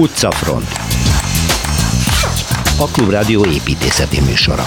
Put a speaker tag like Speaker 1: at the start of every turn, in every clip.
Speaker 1: Utcafront A Klubrádió építészeti műsora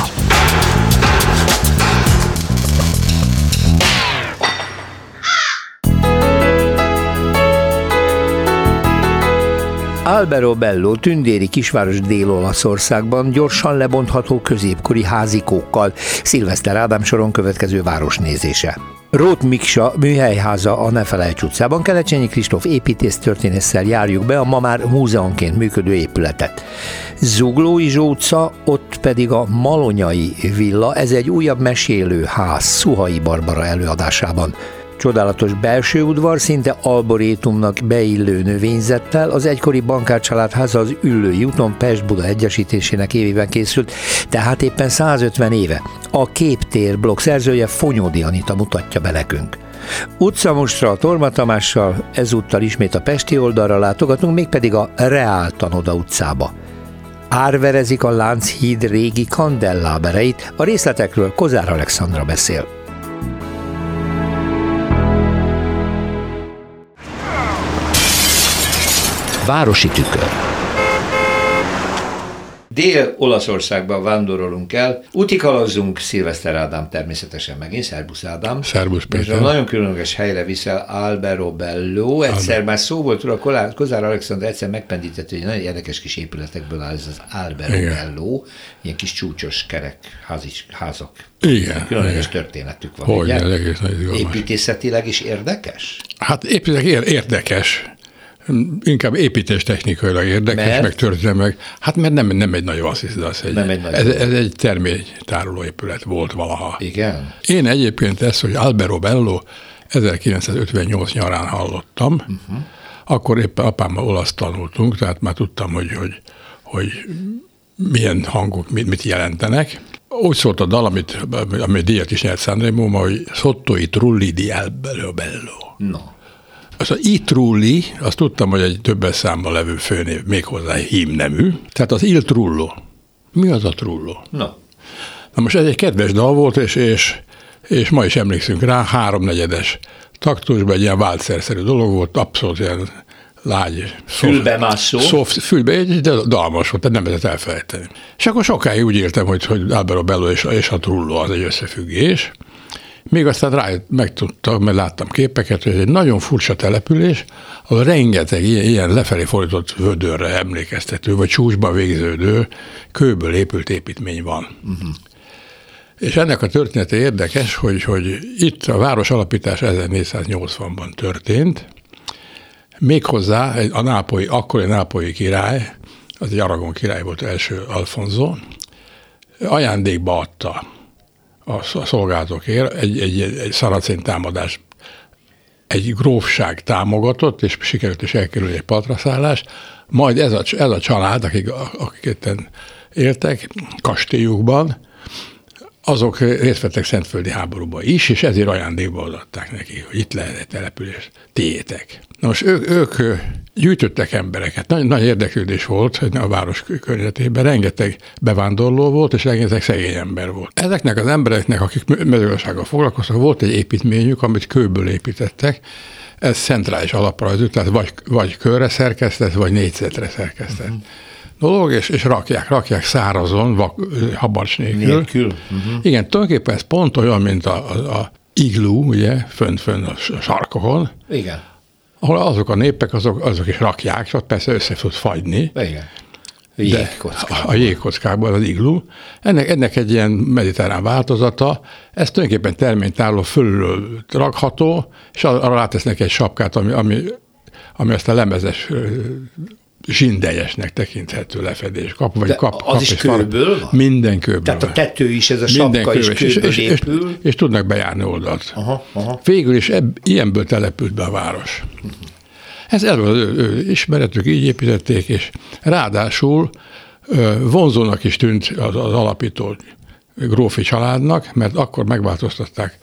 Speaker 1: Albero Bello tündéri kisváros Dél-Olaszországban gyorsan lebontható középkori házikókkal. Szilveszter Ádám soron következő városnézése. Rót Miksa műhelyháza a Nefelejts utcában Kelecsényi Kristóf építésztörténésszel járjuk be a ma már múzeumként működő épületet. Zuglói Zsóca, ott pedig a Malonyai villa, ez egy újabb mesélő ház Szuhai Barbara előadásában. Csodálatos belső udvar, szinte alborétumnak beillő növényzettel, az egykori bankárcsalád háza az Üllői úton Pest-Buda egyesítésének évében készült, tehát éppen 150 éve. A Képtér blokk szerzője Fonyódi Anita mutatja be nekünk. Utcamostra a Torma Tamással, ezúttal ismét a Pesti oldalra látogatunk, mégpedig a Reál Tanoda utcába. Árverezik a Lánchíd régi kandellábereit, a részletekről Kozár Alexandra beszél. Városi tükör. Dél-Olaszországban vándorolunk el, utikalazzunk Szilveszter Ádám természetesen megint, Szerbusz Ádám.
Speaker 2: Szerbusz Péter.
Speaker 1: És a nagyon különleges helyre viszel Albero Bello. Egyszer Albert. már szó volt róla, Kozár Alexander egyszer megpendített, hogy nagyon érdekes kis épületekből áll ez az Albero Igen. Bello, ilyen kis csúcsos kerek házis, házak.
Speaker 2: Igen.
Speaker 1: Különleges Igen. történetük van.
Speaker 2: Hogy, egész
Speaker 1: Építészetileg is érdekes?
Speaker 2: Hát építészetileg érdekes inkább építéstechnikailag érdekes, mert? meg történet meg. Hát mert nem, nem egy nagy az egy, nem egy nagy ez, ez egy termélytároló épület volt valaha.
Speaker 1: Igen.
Speaker 2: Én egyébként ezt, hogy Albero Bello 1958 nyarán hallottam, uh-huh. akkor éppen apámmal olasz tanultunk, tehát már tudtam, hogy, hogy, hogy milyen hangok mit, mit jelentenek. Úgy szólt a dal, amit, ami díjat is nyert Sanremo, hogy Sotto i trulli di Albero Bello.
Speaker 1: No.
Speaker 2: Az a Itrulli, azt tudtam, hogy egy többes számban levő főnév, méghozzá hímnemű. Tehát az Il Trullo. Mi az a Trullo?
Speaker 1: Na.
Speaker 2: Na most ez egy kedves dal volt, és, és, és ma is emlékszünk rá, háromnegyedes taktusban egy ilyen váltszerszerű dolog volt, abszolút ilyen lágy.
Speaker 1: Fülbe mászó.
Speaker 2: Soft, fülbe, de dalmas volt, tehát nem lehetett elfelejteni. És akkor sokáig úgy éltem, hogy, hogy Albero Bello és, és a Trullo az egy összefüggés. Még aztán rá megtudtam, mert láttam képeket, hogy ez egy nagyon furcsa település, ahol rengeteg ilyen, ilyen lefelé fordított vödörre emlékeztető, vagy csúcsba végződő, kőből épült építmény van. Uh-huh. És ennek a története érdekes, hogy, hogy itt a város alapítás 1480-ban történt, méghozzá a nápolyi, akkori nápolyi király, az egy Aragon király volt első Alfonso, ajándékba adta a szolgálatokért egy, egy, egy szaracén támadás egy grófság támogatott, és sikerült is elkerülni egy patraszállás, majd ez a, ez a család, akik, akik éltek kastélyukban, azok részt vettek Szentföldi háborúba is, és ezért ajándékba adták neki, hogy itt lehet egy település, tiétek. Na most ők, ők gyűjtöttek embereket, nagy, nagy érdeklődés volt a város környezetében, rengeteg bevándorló volt, és rengeteg szegény ember volt. Ezeknek az embereknek, akik mezőgazdasággal foglalkoztak, volt egy építményük, amit kőből építettek, ez centrális alaprajzú, tehát vagy, vagy körre szerkesztett, vagy négyzetre szerkesztett. Uh-huh dolog, és, és rakják, rakják szárazon, vak, habarcs nélkül.
Speaker 1: nélkül. Uh-huh.
Speaker 2: Igen, tulajdonképpen ez pont olyan, mint a, a, a iglú, ugye, fönn, fönn a sarkokon.
Speaker 1: Igen.
Speaker 2: Ahol azok a népek, azok, azok is rakják, és ott persze össze tud fagyni.
Speaker 1: Igen.
Speaker 2: De a jégkockákban az iglú. Ennek, ennek egy ilyen mediterrán változata, ez tulajdonképpen terménytároló fölül rakható, és arra rátesznek egy sapkát, ami, ami, ami azt a lemezes zsindejesnek tekinthető lefedés. Kap, vagy
Speaker 1: De
Speaker 2: kap,
Speaker 1: az
Speaker 2: kap
Speaker 1: is kőből van?
Speaker 2: Minden kőből
Speaker 1: Tehát a tető is, ez a sapka is kőből és, épül?
Speaker 2: És, és, tudnak bejárni oldalt.
Speaker 1: Aha, aha.
Speaker 2: Végül is ebb, ilyenből települt be a város. Ez erről az ő, ő ismeretük, így építették, és ráadásul vonzónak is tűnt az, az alapító grófi családnak, mert akkor megváltoztatták,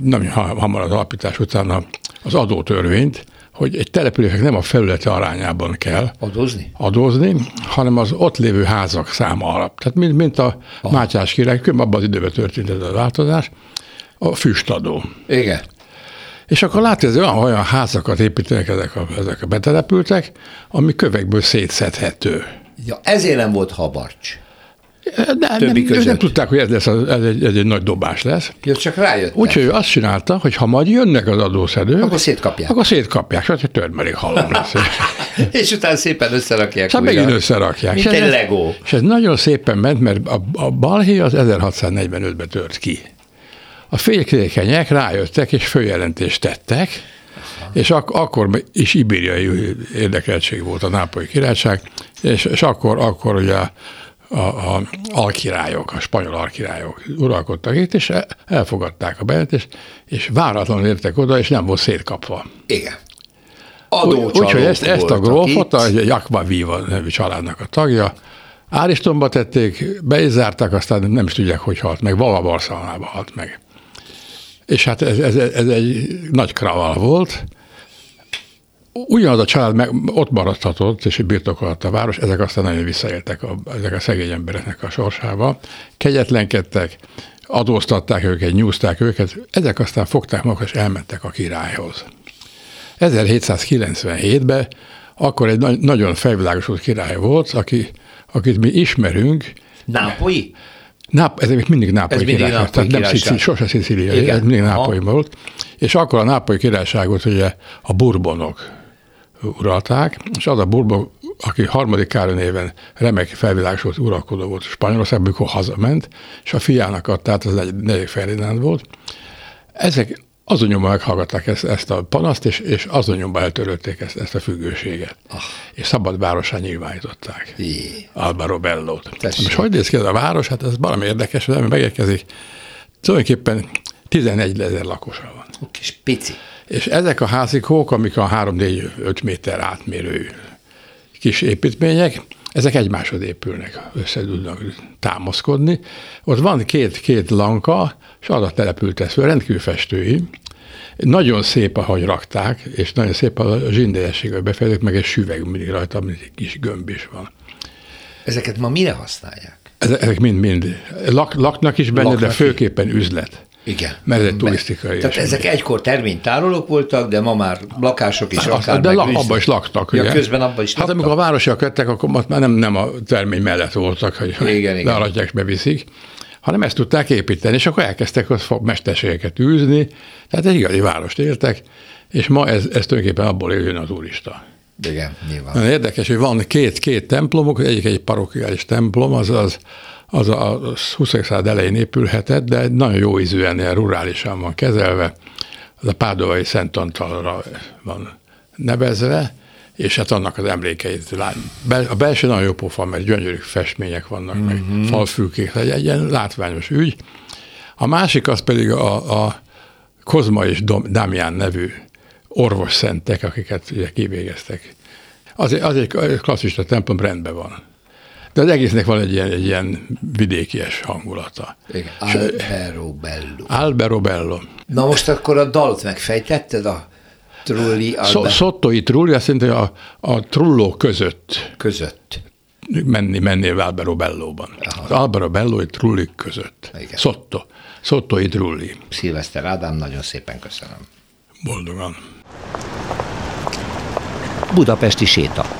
Speaker 2: nem hamar az alapítás után az adótörvényt, hogy egy településnek nem a felülete arányában kell
Speaker 1: adózni,
Speaker 2: adózni hanem az ott lévő házak száma alap. Tehát mint, mint a Aha. Mátyás király, abban az időben történt ez a változás, a füstadó.
Speaker 1: Igen.
Speaker 2: És akkor látja, hogy olyan, olyan házakat építenek ezek a, ezek a betelepültek, ami kövekből szétszedhető.
Speaker 1: Ja, ezért nem volt habarcs.
Speaker 2: De nem, ők nem tudták, hogy ez, lesz, ez, egy, ez egy nagy dobás lesz.
Speaker 1: Ja, csak rájött.
Speaker 2: Úgyhogy ő azt csinálta, hogy ha majd jönnek az adószedők,
Speaker 1: akkor szétkapják.
Speaker 2: Akkor szétkapják, és hogy törmelék halom lesz.
Speaker 1: és utána szépen összerakják.
Speaker 2: Szóval megint összerakják.
Speaker 1: Mint egy Lego.
Speaker 2: És ez nagyon szépen ment, mert a, a balhé az 1645-ben tört ki. A félkékenyek rájöttek, és följelentést tettek, Aha. és ak- akkor is ibériai érdekeltség volt a nápolyi királyság, és, és akkor, akkor ugye a, a alkirályok, a spanyol alkirályok uralkodtak itt, és elfogadták a bejelentést, és váratlanul értek oda, és nem volt szétkapva.
Speaker 1: Igen.
Speaker 2: Úgyhogy ezt, ezt a grófot, a Jakba Viva nevű családnak a tagja, Áristonba tették, be is zárták, aztán nem is tudják, hogy halt meg, Vala Barcelonába halt meg. És hát ez, ez, ez egy nagy kraval volt, ugyanaz a család meg ott maradhatott, és birtokolhatta a város, ezek aztán nagyon visszaéltek a, ezek a szegény embereknek a sorsába. Kegyetlenkedtek, adóztatták őket, nyúzták őket, ezek aztán fogták magukat, és elmentek a királyhoz. 1797-ben akkor egy na- nagyon felvilágosult király volt, aki, akit mi ismerünk.
Speaker 1: Nápolyi?
Speaker 2: Náp, ez mindig nápolyi
Speaker 1: ez királyság,
Speaker 2: mindig nápolyi nem Szicília, sose Szicília, ez mindig nápolyi volt. És akkor a nápolyi királyságot ugye a burbonok uralták, és az a Burbo, aki harmadik Károly néven remek felvilágosult uralkodó volt Spanyolországban, amikor hazament, és a fiának adta, tehát az negyedik Ferdinand volt. Ezek azonnyomban meghallgatták ezt, ezt a panaszt, és, és azonnyomban eltörölték ezt, ezt a függőséget. Ah. És szabad városán nyilvánították. Jé. Alba Robellót. Most hogy néz ki ez a város? Hát ez valami érdekes, hogy megérkezik. Tulajdonképpen 11 ezer lakosa van.
Speaker 1: Kis pici.
Speaker 2: És ezek a házikók, amik a 3-4-5 méter átmérő kis építmények, ezek egymáshoz épülnek, össze tudnak támaszkodni. Ott van két-két lanka, és arra települt ez rendkívül festői. Nagyon szép, ahogy rakták, és nagyon szép a zsindélyesség, hogy befejezők, meg egy süveg mindig rajta, mint egy kis gömb is van.
Speaker 1: Ezeket ma mire használják?
Speaker 2: Ezek mind-mind. Lak, laknak is benne, laknak de főképpen üzlet.
Speaker 1: Igen.
Speaker 2: Mert turisztikai
Speaker 1: Tehát ezek egykor terménytárolók voltak, de ma már lakások is
Speaker 2: hát, akár De lak, abban is laktak.
Speaker 1: Ja, ugye? közben abban is
Speaker 2: laktak. Hát amikor a városiak jöttek, akkor már nem, nem a termény mellett voltak, hogy igen, learadják és beviszik, hanem ezt tudták építeni, és akkor elkezdtek ott mesterségeket űzni, tehát egy igazi várost éltek, és ma ez, ez tulajdonképpen abból éljön az úrista.
Speaker 1: Igen, nyilván.
Speaker 2: Nagyon érdekes, hogy van két, két templomok, egyik egy parokiális templom, az az az a 20. század elején épülhetett, de nagyon jó ízűen, ilyen rurálisan van kezelve. Az a Pádovai Szent Antalra van nevezve, és hát annak az emlékeit lát. A belső nagyon jó pofa, mert gyönyörű festmények vannak, mm-hmm. meg mhm. falfülkék, egy ilyen látványos ügy. A másik az pedig a, a Kozma és Damián nevű orvos szentek, akiket ugye kivégeztek. Az, az egy klasszista templom rendben van. De az egésznek van egy ilyen, egy ilyen vidékies hangulata.
Speaker 1: Igen. Albero Bello.
Speaker 2: Albero Bello.
Speaker 1: Na most akkor a dalt megfejtetted a Trulli
Speaker 2: Albe... Szottói Trulli, azt jelenti, a, a trulló között.
Speaker 1: Között.
Speaker 2: Menni, mennél Albero Bellóban. Aha. Az Albero Bello egy Trulli között. Igen. Szotto. Szottói Trulli.
Speaker 1: Szilveszter Ádám, nagyon szépen köszönöm.
Speaker 2: Boldogan.
Speaker 1: Budapesti séta.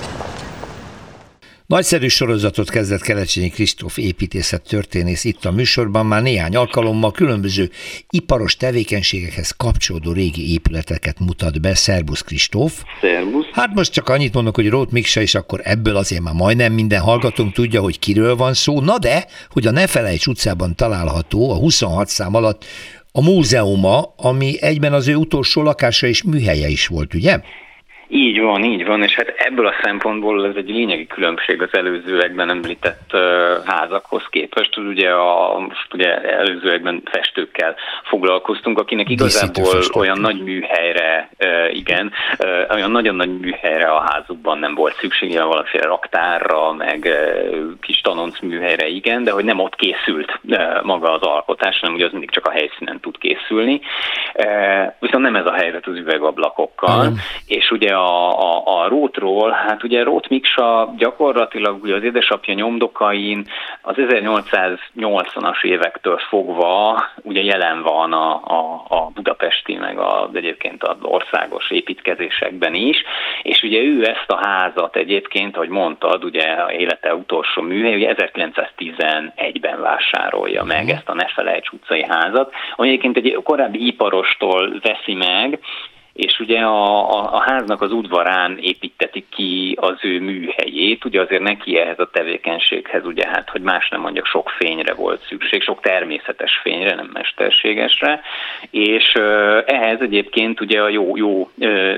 Speaker 1: Nagyszerű sorozatot kezdett Kelecsényi Kristóf építészet történész itt a műsorban, már néhány alkalommal különböző iparos tevékenységekhez kapcsolódó régi épületeket mutat be. Szerbusz Kristóf.
Speaker 3: Szerbusz.
Speaker 1: Hát most csak annyit mondok, hogy Rót Miksa, és akkor ebből azért már majdnem minden hallgatónk tudja, hogy kiről van szó. Na de, hogy a Nefelejts utcában található a 26 szám alatt a múzeuma, ami egyben az ő utolsó lakása és műhelye is volt, ugye?
Speaker 3: Így van, így van, és hát ebből a szempontból ez egy lényegi különbség az előzőekben említett uh, házakhoz képest. Ugye, a, ugye előzőekben festőkkel foglalkoztunk, akinek igazából olyan nagy műhelyre, uh, igen, uh, olyan nagyon nagy műhelyre a házukban nem volt szüksége, valamiféle raktárra, meg kis tanonc műhelyre, igen, de hogy nem ott készült maga az alkotás, hanem ugye az mindig csak a helyszínen tud készülni. Viszont nem ez a helyzet az üvegablakokkal, mm. és ugye a, a, a Rótról, hát ugye Rót Miksa gyakorlatilag ugye az édesapja nyomdokain az 1880-as évektől fogva ugye jelen van a, a, a budapesti, meg a, egyébként az országos építkezésekben is, és ugye ő ezt a házat egyébként, ahogy mondtad, ugye élete utolsó műhely, ugye 1911-ben vásárolja meg uh-huh. ezt a Nefelejts utcai házat, ami egyébként egy korábbi iparostól veszi meg, és ugye a, a, a háznak az udvarán építetik ki az ő műhelyét, ugye azért neki ehhez a tevékenységhez, ugye hát, hogy más nem mondjak, sok fényre volt szükség, sok természetes fényre, nem mesterségesre, és ehhez egyébként ugye a jó, jó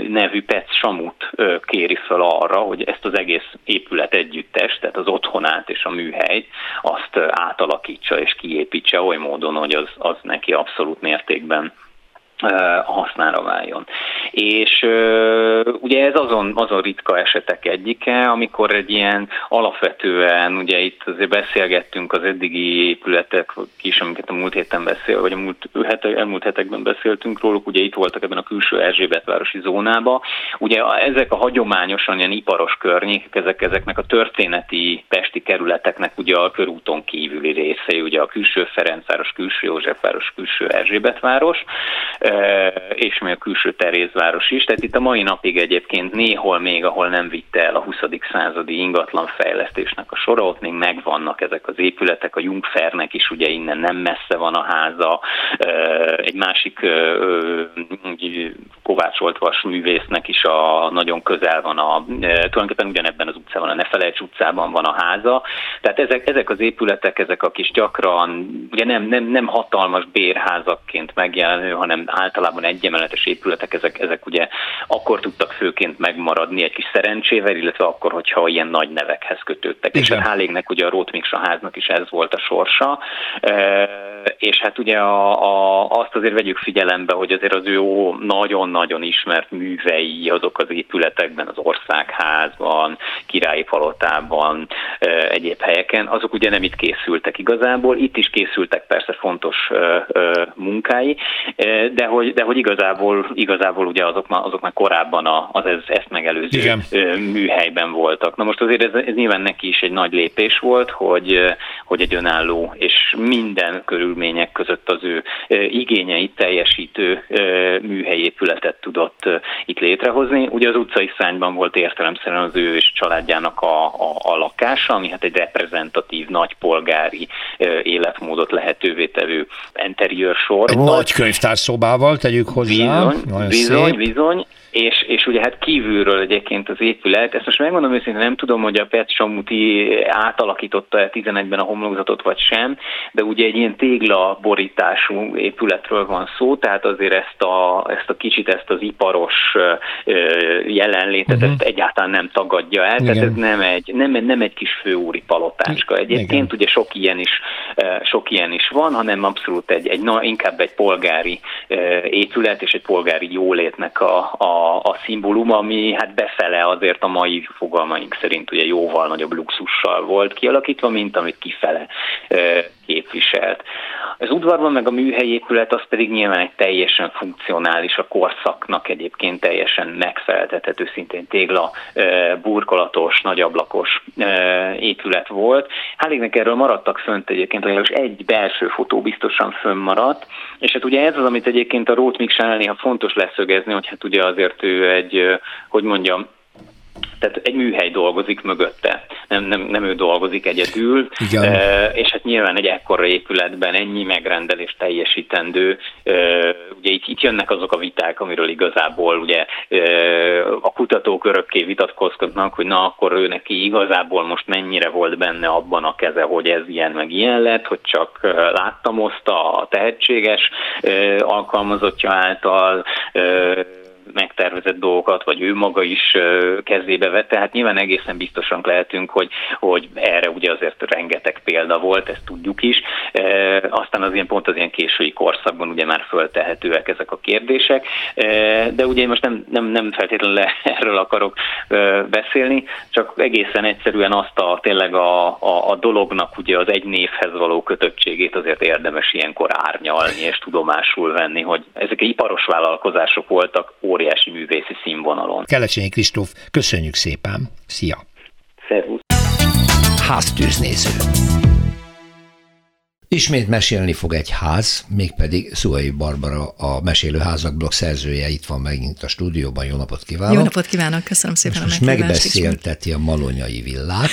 Speaker 3: nevű Pec Samut kéri fel arra, hogy ezt az egész épület együttes, tehát az otthonát és a műhelyt, azt átalakítsa és kiépítse oly módon, hogy az, az neki abszolút mértékben hasznára váljon. És ugye ez azon, azon ritka esetek egyike, amikor egy ilyen alapvetően, ugye itt azért beszélgettünk az eddigi épületek is, amiket a múlt héten beszél, vagy a múlt hete, elmúlt hetekben beszéltünk róluk, ugye itt voltak ebben a külső Erzsébetvárosi zónába. Ugye ezek a hagyományosan ilyen iparos környékek, ezek, ezeknek a történeti pesti kerületeknek ugye a körúton kívüli részei, ugye a külső Ferencváros, külső Józsefváros, külső Erzsébetváros, és még a külső Terézváros is. Tehát itt a mai napig egyébként néhol még, ahol nem vitte el a 20. századi ingatlan fejlesztésnek a sora, ott még megvannak ezek az épületek, a Jungfernek is ugye innen nem messze van a háza, egy másik Kovács Vas művésznek is a, nagyon közel van a, tulajdonképpen ugyanebben az utcában, a Nefelejts utcában van a háza. Tehát ezek, ezek az épületek, ezek a kis gyakran, ugye nem, nem, nem hatalmas bérházakként megjelenő, hanem általában egyemeletes épületek, ezek, ezek ugye akkor tudtak főként megmaradni egy kis szerencsével, illetve akkor, hogyha ilyen nagy nevekhez kötődtek. Igen. És a Hálégnek ugye a Rótmiksa háznak is ez volt a sorsa, e, és hát ugye a, a, azt azért vegyük figyelembe, hogy azért az ő nagyon-nagyon ismert művei azok az épületekben, az országházban, királyi palotában, e, egyéb helyeken, azok ugye nem itt készültek igazából, itt is készültek persze fontos e, munkái, de hogy, de hogy igazából, igazából ugye azok már, azok már korábban az ez, ezt megelőző Igen. műhelyben voltak. Na most azért ez, ez nyilván neki is egy nagy lépés volt, hogy, hogy egy önálló és minden körülmények között az ő igényeit teljesítő műhelyépületet tudott itt létrehozni. Ugye az utcai szányban volt értelemszerűen az ő és családjának a, a, a lakása, ami hát egy reprezentatív, nagypolgári életmódot lehetővé tevő interiőr sor.
Speaker 1: Egy nagy könyvtár szobával tegyük hozzá.
Speaker 3: Bizony, bizony, bizony. És, és ugye hát kívülről egyébként az épület, ezt most megmondom őszintén, nem tudom, hogy a Pet Samuti átalakította-e 11-ben a homlokzatot vagy sem, de ugye egy ilyen tégla borítású épületről van szó, tehát azért ezt a, ezt a kicsit, ezt az iparos jelenlétet, uh-huh. ezt egyáltalán nem tagadja el, Igen. tehát ez nem egy, nem, nem egy kis főúri palotáska. Egyébként Igen. ugye sok ilyen is, sok ilyen is van, hanem abszolút egy, egy na, inkább egy polgári épület és egy polgári jólétnek a, a a, szimbólum, ami hát befele azért a mai fogalmaink szerint ugye jóval nagyobb luxussal volt kialakítva, mint amit kifele képviselt. Az udvarban meg a műhelyépület az pedig nyilván egy teljesen funkcionális, a korszaknak egyébként teljesen megfeleltethető, szintén tégla, burkolatos, nagyablakos épület volt. Hálégnek erről maradtak fönt egyébként, hogy egy belső fotó biztosan fönnmaradt, és hát ugye ez az, amit egyébként a Rót Miksánál néha fontos leszögezni, hogy hát ugye azért ő egy, hogy mondjam, tehát egy műhely dolgozik mögötte, nem, nem, nem ő dolgozik egyedül, Igen. És hát nyilván egy ekkora épületben ennyi megrendelés teljesítendő, ugye itt, itt jönnek azok a viták, amiről igazából ugye a kutatók örökké vitatkoznak, hogy na akkor ő neki igazából most mennyire volt benne abban a keze, hogy ez ilyen meg ilyen lett, hogy csak láttam a tehetséges alkalmazottja által, megtervezett dolgokat, vagy ő maga is kezébe vette. Hát nyilván egészen biztosan lehetünk, hogy, hogy erre ugye azért rengeteg példa volt, ezt tudjuk is. Aztán az ilyen pont az ilyen késői korszakban ugye már föltehetőek ezek a kérdések, de ugye most nem, nem, nem feltétlenül erről akarok beszélni, csak egészen egyszerűen azt a tényleg a, a, a dolognak ugye az egy névhez való kötöttségét azért érdemes ilyenkor árnyalni és tudomásul venni, hogy ezek iparos vállalkozások voltak, óriási művészi színvonalon.
Speaker 1: Kelecsényi Kristóf, köszönjük szépen. Szia!
Speaker 3: Szervusz!
Speaker 1: Háztűznéző. Ismét mesélni fog egy ház, mégpedig Szuai Barbara, a Mesélőházak blog szerzője, itt van megint a stúdióban. Jó napot kívánok!
Speaker 4: Jó napot kívánok, köszönöm szépen
Speaker 1: most
Speaker 4: a
Speaker 1: megbeszélteti a Malonyai villát,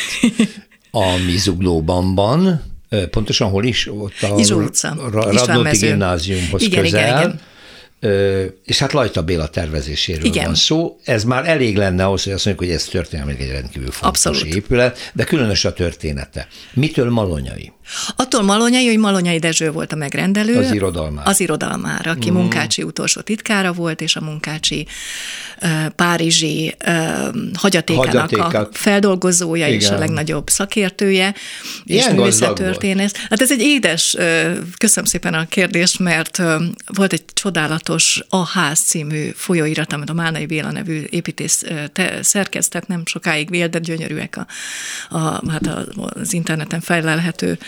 Speaker 1: ami Zuglóban van, pontosan hol is?
Speaker 4: Ott a Izsó utca.
Speaker 1: Radnóti gimnáziumhoz igen, közel. Igen, igen és hát Lajta Béla tervezéséről Igen. van szó. Ez már elég lenne ahhoz, hogy azt mondjuk, hogy ez történelmileg egy rendkívül fontos Abszolút. épület, de különös a története. Mitől malonyai?
Speaker 4: Attól Malonyai, hogy Malonyai Dezső volt a megrendelő.
Speaker 1: Az irodalmára.
Speaker 4: Az irodalmára, aki mm. Munkácsi utolsó titkára volt, és a Munkácsi párizsi hagyatékának Hagyatékát. a feldolgozója Igen. és a legnagyobb szakértője, Ilyen és művészettörténész. Hát ez egy édes, köszönöm szépen a kérdést, mert volt egy csodálatos A Ház című folyóirat, amit a Málnai Béla nevű építész te, szerkesztett, nem sokáig vélt, de gyönyörűek a, a, hát az interneten fejlelhető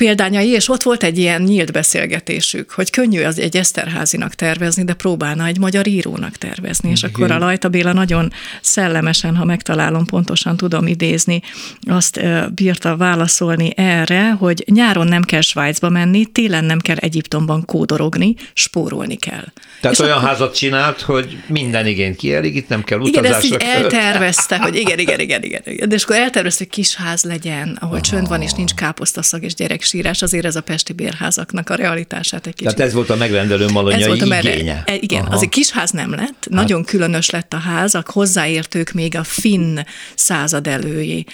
Speaker 4: példányai, és ott volt egy ilyen nyílt beszélgetésük, hogy könnyű az egy Eszterházinak tervezni, de próbálna egy magyar írónak tervezni, és akkor a Lajta Béla nagyon szellemesen, ha megtalálom, pontosan tudom idézni, azt bírta válaszolni erre, hogy nyáron nem kell Svájcba menni, télen nem kell Egyiptomban kódorogni, spórolni kell.
Speaker 1: Tehát és olyan akkor... házat csinált, hogy minden igényt kielégít, nem kell
Speaker 4: utazásra. Igen, ezt így eltervezte, hogy igen, igen, igen, igen, igen. De és akkor eltervezte, hogy kis ház legyen, ahol Aha. csönd van, és nincs káposztaszag és gyerek sírás, azért ez a pesti bérházaknak a realitását egy kicsit.
Speaker 1: Tehát ez volt a megrendelő malonyai ez volt a merre, igénye.
Speaker 4: E, igen, Aha. az egy kis ház nem lett, hát. nagyon különös lett a ház, a hozzáértők még a finn század elői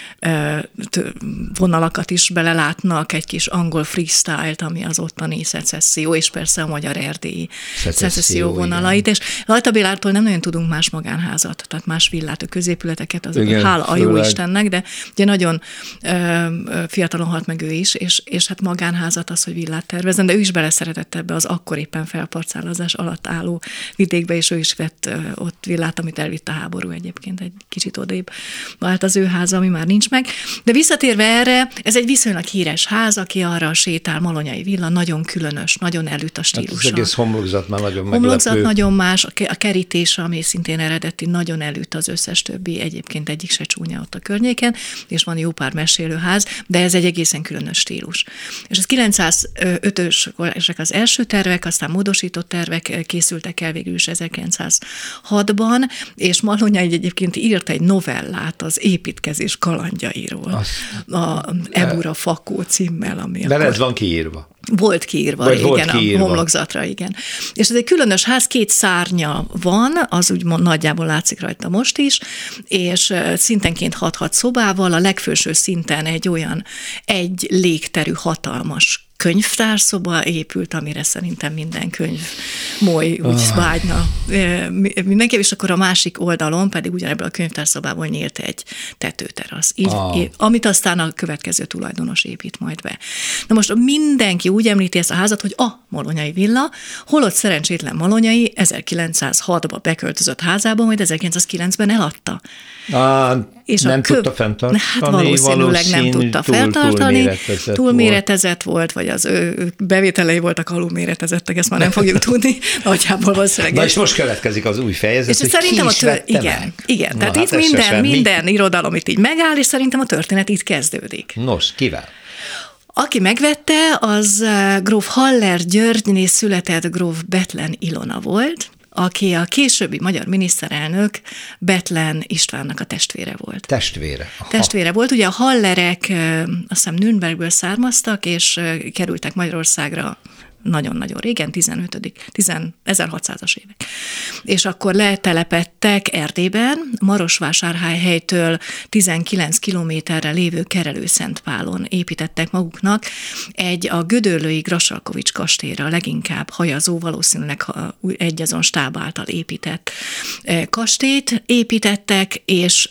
Speaker 4: vonalakat is belelátnak, egy kis angol freestyle-t, ami az ottani szecesszió, és persze a magyar erdélyi szecesszió vonalait, igen. és Lajta Bélártól nem nagyon tudunk más magánházat, tehát más villát, a középületeket, az igen, hála a jó Istennek, de ugye nagyon ö, fiatalon halt meg ő is, és, és és hát magánházat az, hogy villát tervezzen, de ő is beleszeretett ebbe az akkor éppen felparcálozás alatt álló vidékbe, és ő is vett ott villát, amit elvitt a háború egyébként egy kicsit odébb vált az ő háza, ami már nincs meg. De visszatérve erre, ez egy viszonylag híres ház, aki arra sétál, Malonyai villa, nagyon különös, nagyon elüt a stílusa. Hát
Speaker 1: az egész homlokzat már nagyon
Speaker 4: Homlokzat meglepő. nagyon más, a kerítés, ami szintén eredeti, nagyon elüt az összes többi, egyébként egyik se csúnya ott a környéken, és van jó pár mesélőház, de ez egy egészen különös stílus. És az 905-ös az első tervek, aztán módosított tervek készültek el végül is 1906-ban, és Malonyai egyébként írt egy novellát az építkezés kalandjairól, Azt, a Ebura Fakó címmel, ami
Speaker 1: De akkor... van kiírva.
Speaker 4: Volt kiírva Vagy régen volt kiírva. a homlokzatra, igen. És ez egy különös ház, két szárnya van, az úgy nagyjából látszik rajta most is, és szintenként 6-6 szobával, a legfőső szinten egy olyan egy légterű hatalmas könyvtárszoba épült, amire szerintem minden könyv moly úgy oh. vágyna mindenki, és akkor a másik oldalon pedig ugyanebből a könyvtárszobából nyílt egy tetőterasz, így, oh. amit aztán a következő tulajdonos épít majd be. Na most mindenki úgy említi ezt a házat, hogy a Molonyai villa, holott szerencsétlen Molonyai 1906-ba beköltözött házába, majd 1909-ben eladta.
Speaker 1: Ah, és nem kö... tudta fenntartani?
Speaker 4: Hát valószínűleg nem tudta túl, fenntartani. Túlméretezett, túlméretezett volt. volt, vagy az ő bevételei voltak alulméretezettek, ezt már nem fogjuk tudni. Nagyjából valószínűleg.
Speaker 1: Na és most következik az új fejezet, és hogy szerintem
Speaker 4: a tör... Igen, meg? igen. Na, tehát hát itt minden, minden irodalom itt így megáll, és szerintem a történet itt kezdődik.
Speaker 1: Nos, kivel?
Speaker 4: Aki megvette, az eh, gróf Haller Györgyné született gróf Betlen Ilona volt, aki a későbbi magyar miniszterelnök Betlen Istvánnak a testvére volt.
Speaker 1: Testvére.
Speaker 4: Aha. Testvére volt. Ugye a Hallerek azt hiszem Nürnbergből származtak, és kerültek Magyarországra nagyon-nagyon régen, 15. 10, 1600-as évek. És akkor letelepettek Erdélyben, Marosvásárhelytől 19 kilométerre lévő Kerelőszentpálon építettek maguknak egy a Gödöllői Grasalkovics kastélyra leginkább hajazó, valószínűleg egy azon stáb által épített kastélyt építettek, és...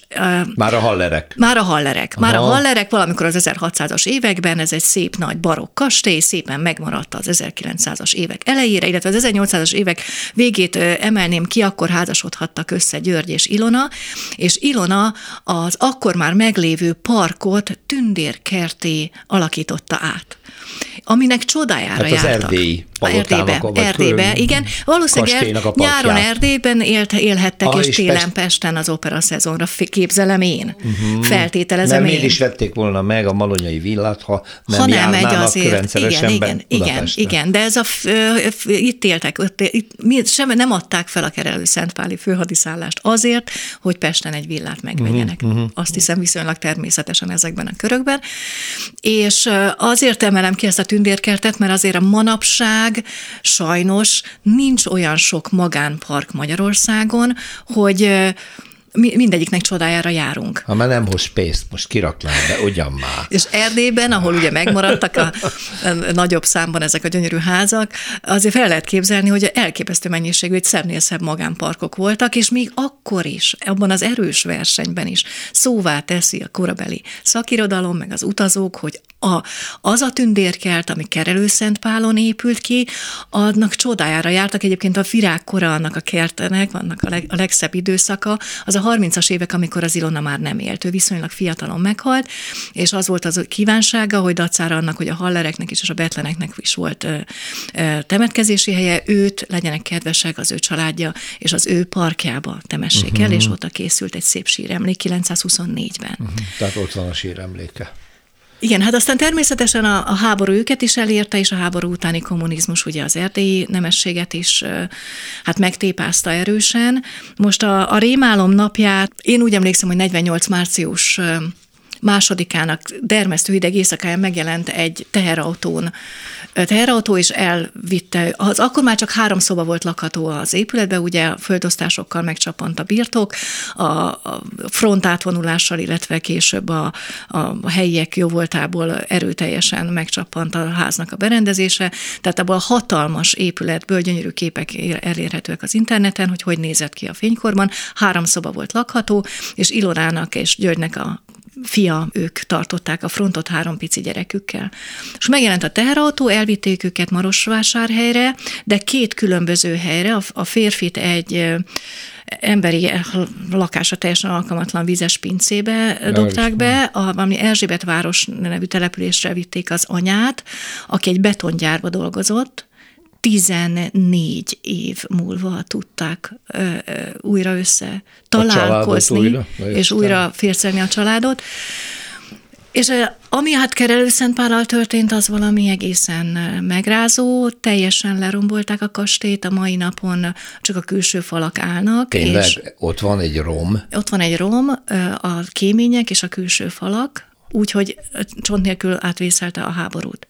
Speaker 1: Már a hallerek.
Speaker 4: Már a hallerek. Már Aha. a hallerek valamikor az 1600-as években, ez egy szép nagy barokk kastély, szépen megmaradt az 1900 1900-as évek elejére, illetve az 1800-as évek végét emelném ki, akkor házasodhattak össze György és Ilona, és Ilona az akkor már meglévő parkot tündérkerté alakította át aminek csodájára hát az jártak.
Speaker 1: erdélyi
Speaker 4: Erdélybe, Erdélybe, igen. Valószínűleg nyáron Erdélyben élt, élhettek, ah, és, és télen Pest... Pesten az opera szezonra képzelem én. Uh-huh. Feltételezem
Speaker 1: Mert én. is vették volna meg a malonyai villát, ha nem ha nem megy azért. Igen,
Speaker 4: igen, igen, igen, de ez a, itt éltek, itt, itt, sem nem adták fel a Kerelő Szentpáli főhadiszállást azért, hogy Pesten egy villát megvegyenek. Uh-huh. Azt hiszem viszonylag természetesen ezekben a körökben. És azért emelem ki ezt a tündérkertet, mert azért a manapság sajnos nincs olyan sok magánpark Magyarországon, hogy mindegyiknek csodájára járunk.
Speaker 1: Ha már nem hoz pénzt, most kiraknám, de ugyan már.
Speaker 4: És Erdélyben, ahol ugye megmaradtak a, a nagyobb számban ezek a gyönyörű házak, azért fel lehet képzelni, hogy elképesztő mennyiségű, egy szebbnél szebb magánparkok voltak, és még akkor is, abban az erős versenyben is szóvá teszi a korabeli szakirodalom, meg az utazók, hogy a, az a tündérkert, ami Kerelőszentpálon épült ki, annak csodájára jártak. Egyébként a virágkora annak a kertenek, vannak a, leg, a legszebb időszaka, az a 30-as évek, amikor az Ilona már nem élt. Ő viszonylag fiatalon meghalt, és az volt az kívánsága, hogy dacára annak, hogy a hallereknek is és a betleneknek is volt ö, ö, temetkezési helye, őt legyenek kedvesek, az ő családja, és az ő parkjába temessék uh-huh. el, és ott készült egy szép síremlék 924-ben. Uh-huh.
Speaker 1: Tehát ott van a síremléke.
Speaker 4: Igen, hát aztán természetesen a, a háború őket is elérte, és a háború utáni kommunizmus ugye az erdélyi nemességet is hát megtépázta erősen. Most a, a rémálom napját, én úgy emlékszem, hogy 48 március másodikának dermesztő hideg éjszakáján megjelent egy teherautón, teherautó, és elvitte, az akkor már csak három szoba volt lakható az épületbe, ugye a földosztásokkal megcsapant a birtok, a, a front átvonulással, illetve később a, a helyiek jóvoltából erőteljesen megcsapant a háznak a berendezése, tehát abban a hatalmas épületből gyönyörű képek elérhetőek az interneten, hogy hogy nézett ki a fénykorban. Három szoba volt lakható, és Ilorának és Györgynek a fia, ők tartották a frontot három pici gyerekükkel. És megjelent a teherautó, elvitték őket Marosvásárhelyre, de két különböző helyre, a férfit egy emberi lakása teljesen alkalmatlan vizes pincébe dobták be, a, ami Erzsébet város nevű településre vitték az anyát, aki egy betongyárba dolgozott, 14 év múlva tudták ö, ö, újra össze találkozni, újra, és újra fércelni a családot. És ami hát Kerelőszentpállal történt, az valami egészen megrázó, teljesen lerombolták a kastélyt, a mai napon csak a külső falak állnak.
Speaker 1: Tényleg, és ott van egy rom?
Speaker 4: Ott van egy rom, a kémények és a külső falak, úgyhogy csont nélkül átvészelte a háborút.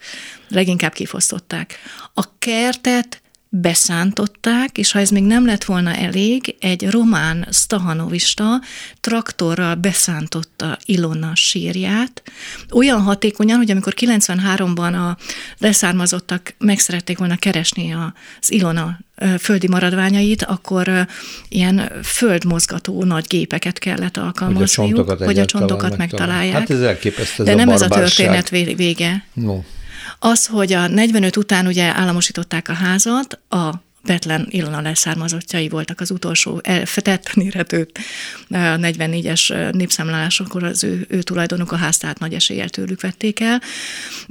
Speaker 4: Leginkább kifosztották. A kertet beszántották, és ha ez még nem lett volna elég, egy román stahanovista traktorral beszántotta Ilona sírját, olyan hatékonyan, hogy amikor 93-ban a leszármazottak meg szerették volna keresni az Ilona földi maradványait, akkor ilyen földmozgató nagy gépeket kellett alkalmazniuk, hogy a csontokat, hogy a csontokat megtalálják.
Speaker 1: Hát ez elképesztő.
Speaker 4: De nem ez a történet vége. No. Az, hogy a 45 után ugye államosították a házat, a Betlen Ilona leszármazottjai voltak az utolsó tetten érhető 44-es népszámlálásokor az ő, ő tulajdonuk a ház, tehát nagy eséllyel tőlük vették el.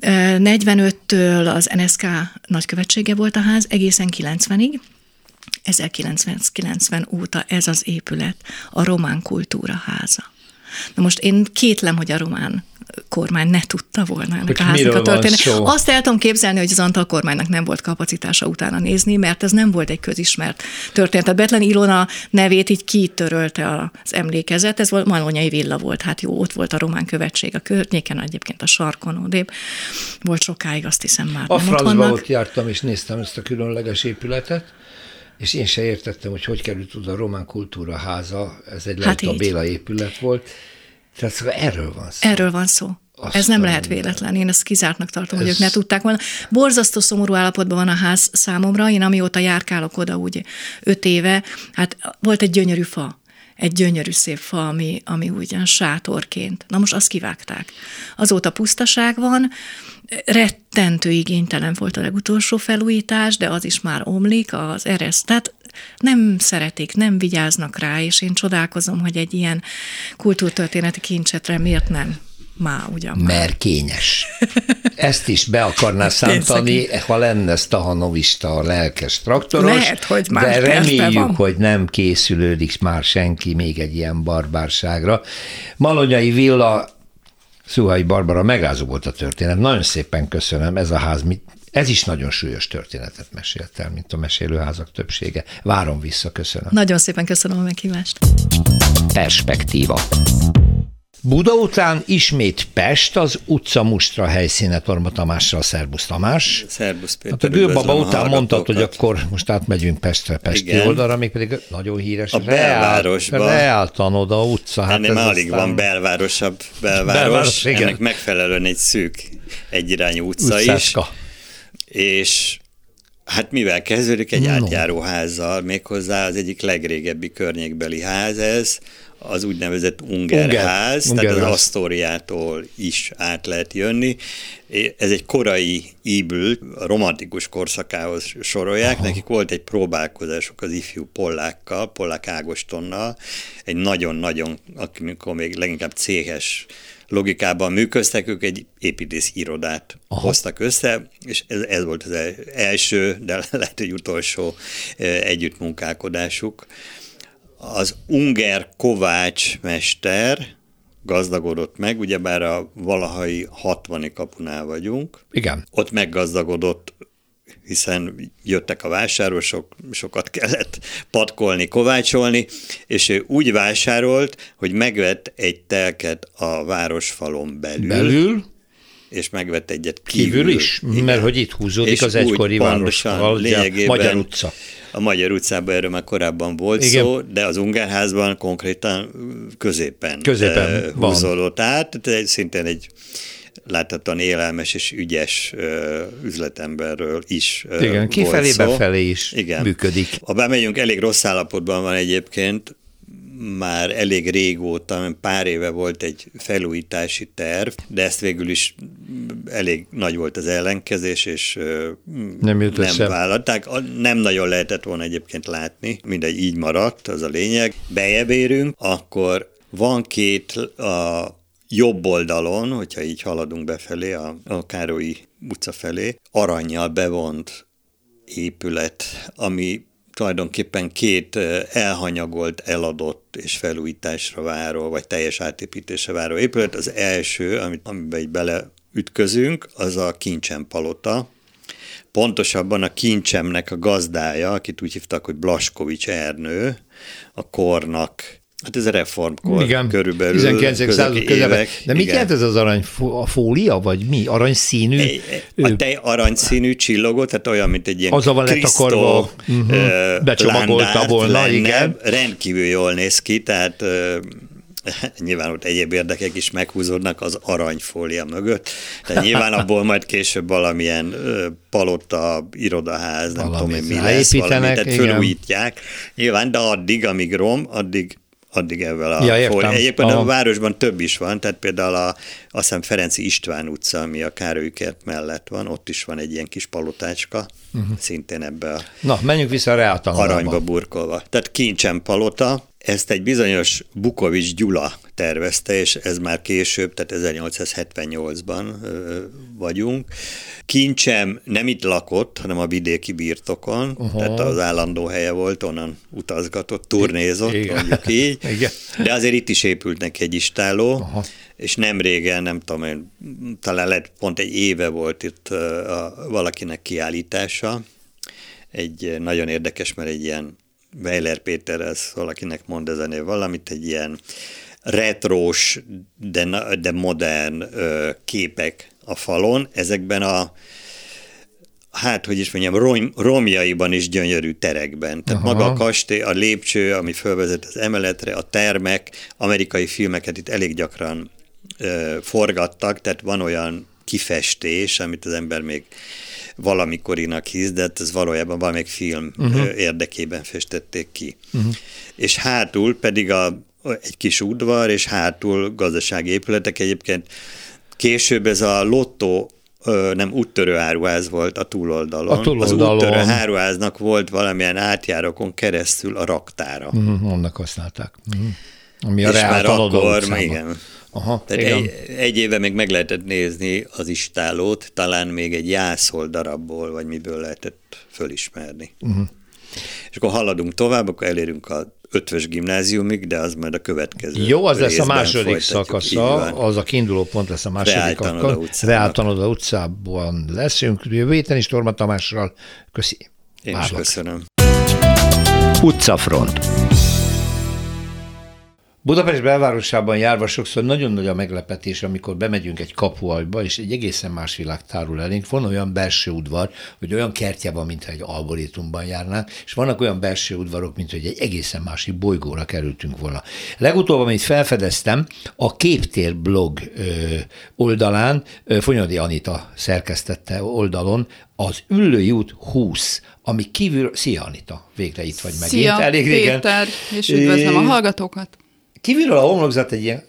Speaker 4: 45-től az NSK nagykövetsége volt a ház, egészen 90-ig, 1990 óta ez az épület a román kultúra háza. Na most én kétlem, hogy a román kormány ne tudta volna ennek a háznak a történet. Azt el tudom képzelni, hogy az Antal kormánynak nem volt kapacitása utána nézni, mert ez nem volt egy közismert történet. A Betlen Ilona nevét így kitörölte az emlékezet, ez volt Malonyai villa volt, hát jó, ott volt a román követség a környéken, egyébként a sarkon odébb. Volt sokáig, azt hiszem már
Speaker 1: A francba ott jártam, és néztem ezt a különleges épületet, és én se értettem, hogy hogy került oda a román kultúra háza, ez egy hát a Béla épület volt, tehát szóval erről van szó.
Speaker 4: Erről van szó. Azt Ez nem lehet véletlen. Én ezt kizártnak tartom, ez... hogy ők ne tudták volna. Borzasztó szomorú állapotban van a ház számomra. Én amióta járkálok oda úgy öt éve, hát volt egy gyönyörű fa, egy gyönyörű szép fa, ami, ami ugyan sátorként. Na most azt kivágták. Azóta pusztaság van, rettentő igénytelen volt a legutolsó felújítás, de az is már omlik, az ereszt. Tehát nem szeretik, nem vigyáznak rá, és én csodálkozom, hogy egy ilyen kultúrtörténeti kincsetre miért nem Má, ugyan
Speaker 1: Mert kényes. Ezt is be akarná szántani, ha lenne Stahanovista a lelkes traktoros.
Speaker 4: Lehet, hogy már
Speaker 1: De reméljük, hogy nem készülődik már senki még egy ilyen barbárságra. Malonyai Villa Szuhai Barbara, megrázó volt a történet. Nagyon szépen köszönöm. Ez a ház mit, ez is nagyon súlyos történetet mesélt el, mint a mesélőházak többsége. Várom vissza, köszönöm.
Speaker 4: Nagyon szépen köszönöm a meghívást.
Speaker 1: Perspektíva. Buda után ismét Pest, az utca mustra helyszíne Torma Tamással. Szerbusz Tamás.
Speaker 5: Szerbusz Péter.
Speaker 1: Hát a Gőbaba után mondtad, hogy akkor most átmegyünk Pestre, Pesti Igen. oldalra, még pedig nagyon híres.
Speaker 5: A belvárosba.
Speaker 1: Reáltan oda utca.
Speaker 5: Hát Ennél már alig aztán... van belvárosabb belváros. belváros igen. Ennek megfelelően egy szűk egyirányú utca Utcáska. is. És Hát mivel kezdődik egy no. átjáróházzal, méghozzá az egyik legrégebbi környékbeli ház ez, az úgynevezett Ungerház, Unger, tehát az Asztóriától is át lehet jönni. Ez egy korai íbül, a romantikus korszakához sorolják. Aha. Nekik volt egy próbálkozásuk az ifjú Pollákkal, Pollák Ágostonnal, egy nagyon-nagyon, amikor még leginkább céhes logikában működtek, ők egy építész irodát Aha. hoztak össze, és ez, ez volt az első, de lehet, hogy utolsó együttmunkálkodásuk. Az Unger Kovács mester gazdagodott meg, ugyebár a valahai 60 kapunál vagyunk.
Speaker 1: Igen.
Speaker 5: Ott meggazdagodott hiszen jöttek a vásárosok, sokat kellett patkolni, kovácsolni, és ő úgy vásárolt, hogy megvett egy telket a városfalon belül.
Speaker 1: Belül?
Speaker 5: és megvett egyet kívül.
Speaker 1: Kívül is? Igen. Mert hogy itt húzódik és az egykori városfal, a Magyar utca.
Speaker 5: A Magyar utcában erről már korábban volt Igen. szó, de az Ungárházban konkrétan középen, középen húzódott át, tehát szintén egy láthatóan élelmes és ügyes üzletemberről is
Speaker 1: Igen, kifelé, befelé is Igen. működik.
Speaker 5: Ha bemegyünk, elég rossz állapotban van egyébként, már elég régóta, pár éve volt egy felújítási terv, de ezt végül is elég nagy volt az ellenkezés, és nem, nem vállalták. Nem nagyon lehetett volna egyébként látni, mindegy, így maradt, az a lényeg. Bejebb érünk, akkor van két a jobb oldalon, hogyha így haladunk befelé, a, a Károlyi utca felé, aranyjal bevont épület, ami tulajdonképpen két elhanyagolt, eladott és felújításra váró, vagy teljes átépítésre váró épület. Az első, amit, amiben így beleütközünk, az a Kincsen palota, pontosabban a kincsemnek a gazdája, akit úgy hívtak, hogy Blaskovics Ernő, a kornak Hát ez a reformkor igen, körülbelül. 19. század
Speaker 1: közben. De mit jelent ez az arany a fólia, vagy mi? Aranyszínű?
Speaker 5: A tej aranyszínű csillogó, tehát olyan, mint egy ilyen
Speaker 1: Az van lett akarva, uh-huh, becsomagolta volna, lenne, igen.
Speaker 5: Rendkívül jól néz ki, tehát nyilván ott egyéb érdekek is meghúzódnak az aranyfólia mögött, tehát nyilván abból majd később valamilyen palota, irodaház, nem Valami tudom, mi lesz, valami, tehát fölújítják. Nyilván, de addig, amíg rom, addig addig ebben a ja, értem. Egyébként Aha. a városban több is van, tehát például a, azt hiszem Ferenci István utca, ami a Károly-kert mellett van, ott is van egy ilyen kis palotácska, uh-huh. szintén ebbe a
Speaker 1: Na, menjünk vissza a
Speaker 5: aranyba burkolva. Tehát kincsen palota, ezt egy bizonyos Bukovics Gyula tervezte, és ez már később, tehát 1878-ban vagyunk. Kincsem nem itt lakott, hanem a vidéki birtokon, uh-huh. tehát az állandó helye volt, onnan utazgatott, turnézott, Igen. mondjuk így. Igen. De azért itt is épült neki egy istáló, uh-huh. és nem régen, nem tudom én, talán lehet pont egy éve volt itt a, valakinek kiállítása, egy nagyon érdekes, mert egy ilyen Weiler Péter, ez valakinek mond ezenél valamit, egy ilyen retrós, de, de modern ö, képek a falon, ezekben a hát, hogy is mondjam, rom, romjaiban is gyönyörű terekben. Tehát Aha. maga a kastély, a lépcső, ami fölvezet az emeletre, a termek, amerikai filmeket itt elég gyakran ö, forgattak, tehát van olyan kifestés, amit az ember még valamikorinak hisz, de hát ez valójában valamelyik film uh-huh. érdekében festették ki. Uh-huh. És hátul pedig a, egy kis udvar, és hátul gazdasági épületek. Egyébként később ez a lottó nem úttörő áruház volt a túloldalon. A túloldalon. Az úttörő áruháznak volt valamilyen átjárokon keresztül a raktára.
Speaker 1: Uh-huh, annak használták. Uh-huh. Ami a
Speaker 5: és már
Speaker 1: akkor,
Speaker 5: igen. Aha, Tehát igen. Egy, egy éve még meg lehetett nézni az istálót, talán még egy jászol darabból, vagy miből lehetett fölismerni. Uh-huh. És akkor haladunk tovább, akkor elérünk a ötvös gimnáziumig, de az majd a következő
Speaker 1: Jó, az lesz a második szakasza, az a kiinduló pont lesz a második szakasza. Reáltanoda utcában leszünk. Jövő héten is Torma Tamással. Köszi.
Speaker 5: Én Várlak. is köszönöm.
Speaker 1: Utcafront. Budapest belvárosában járva sokszor nagyon nagy a meglepetés, amikor bemegyünk egy kapuajba, és egy egészen más világ tárul elénk. Van olyan belső udvar, hogy olyan kertje van, mintha egy algoritmusban járnánk, és vannak olyan belső udvarok, mint hogy egy egészen másik bolygóra kerültünk volna. Legutóbb, amit felfedeztem, a Képtér blog oldalán, Fonyodi Anita szerkesztette oldalon, az Üllői út 20, ami kívül... Szia Anita, végre itt vagy megint.
Speaker 6: Szia, Elég Péter, régen. és üdvözlöm a hallgatókat.
Speaker 1: Kívülről a homlokzat egy ilyen,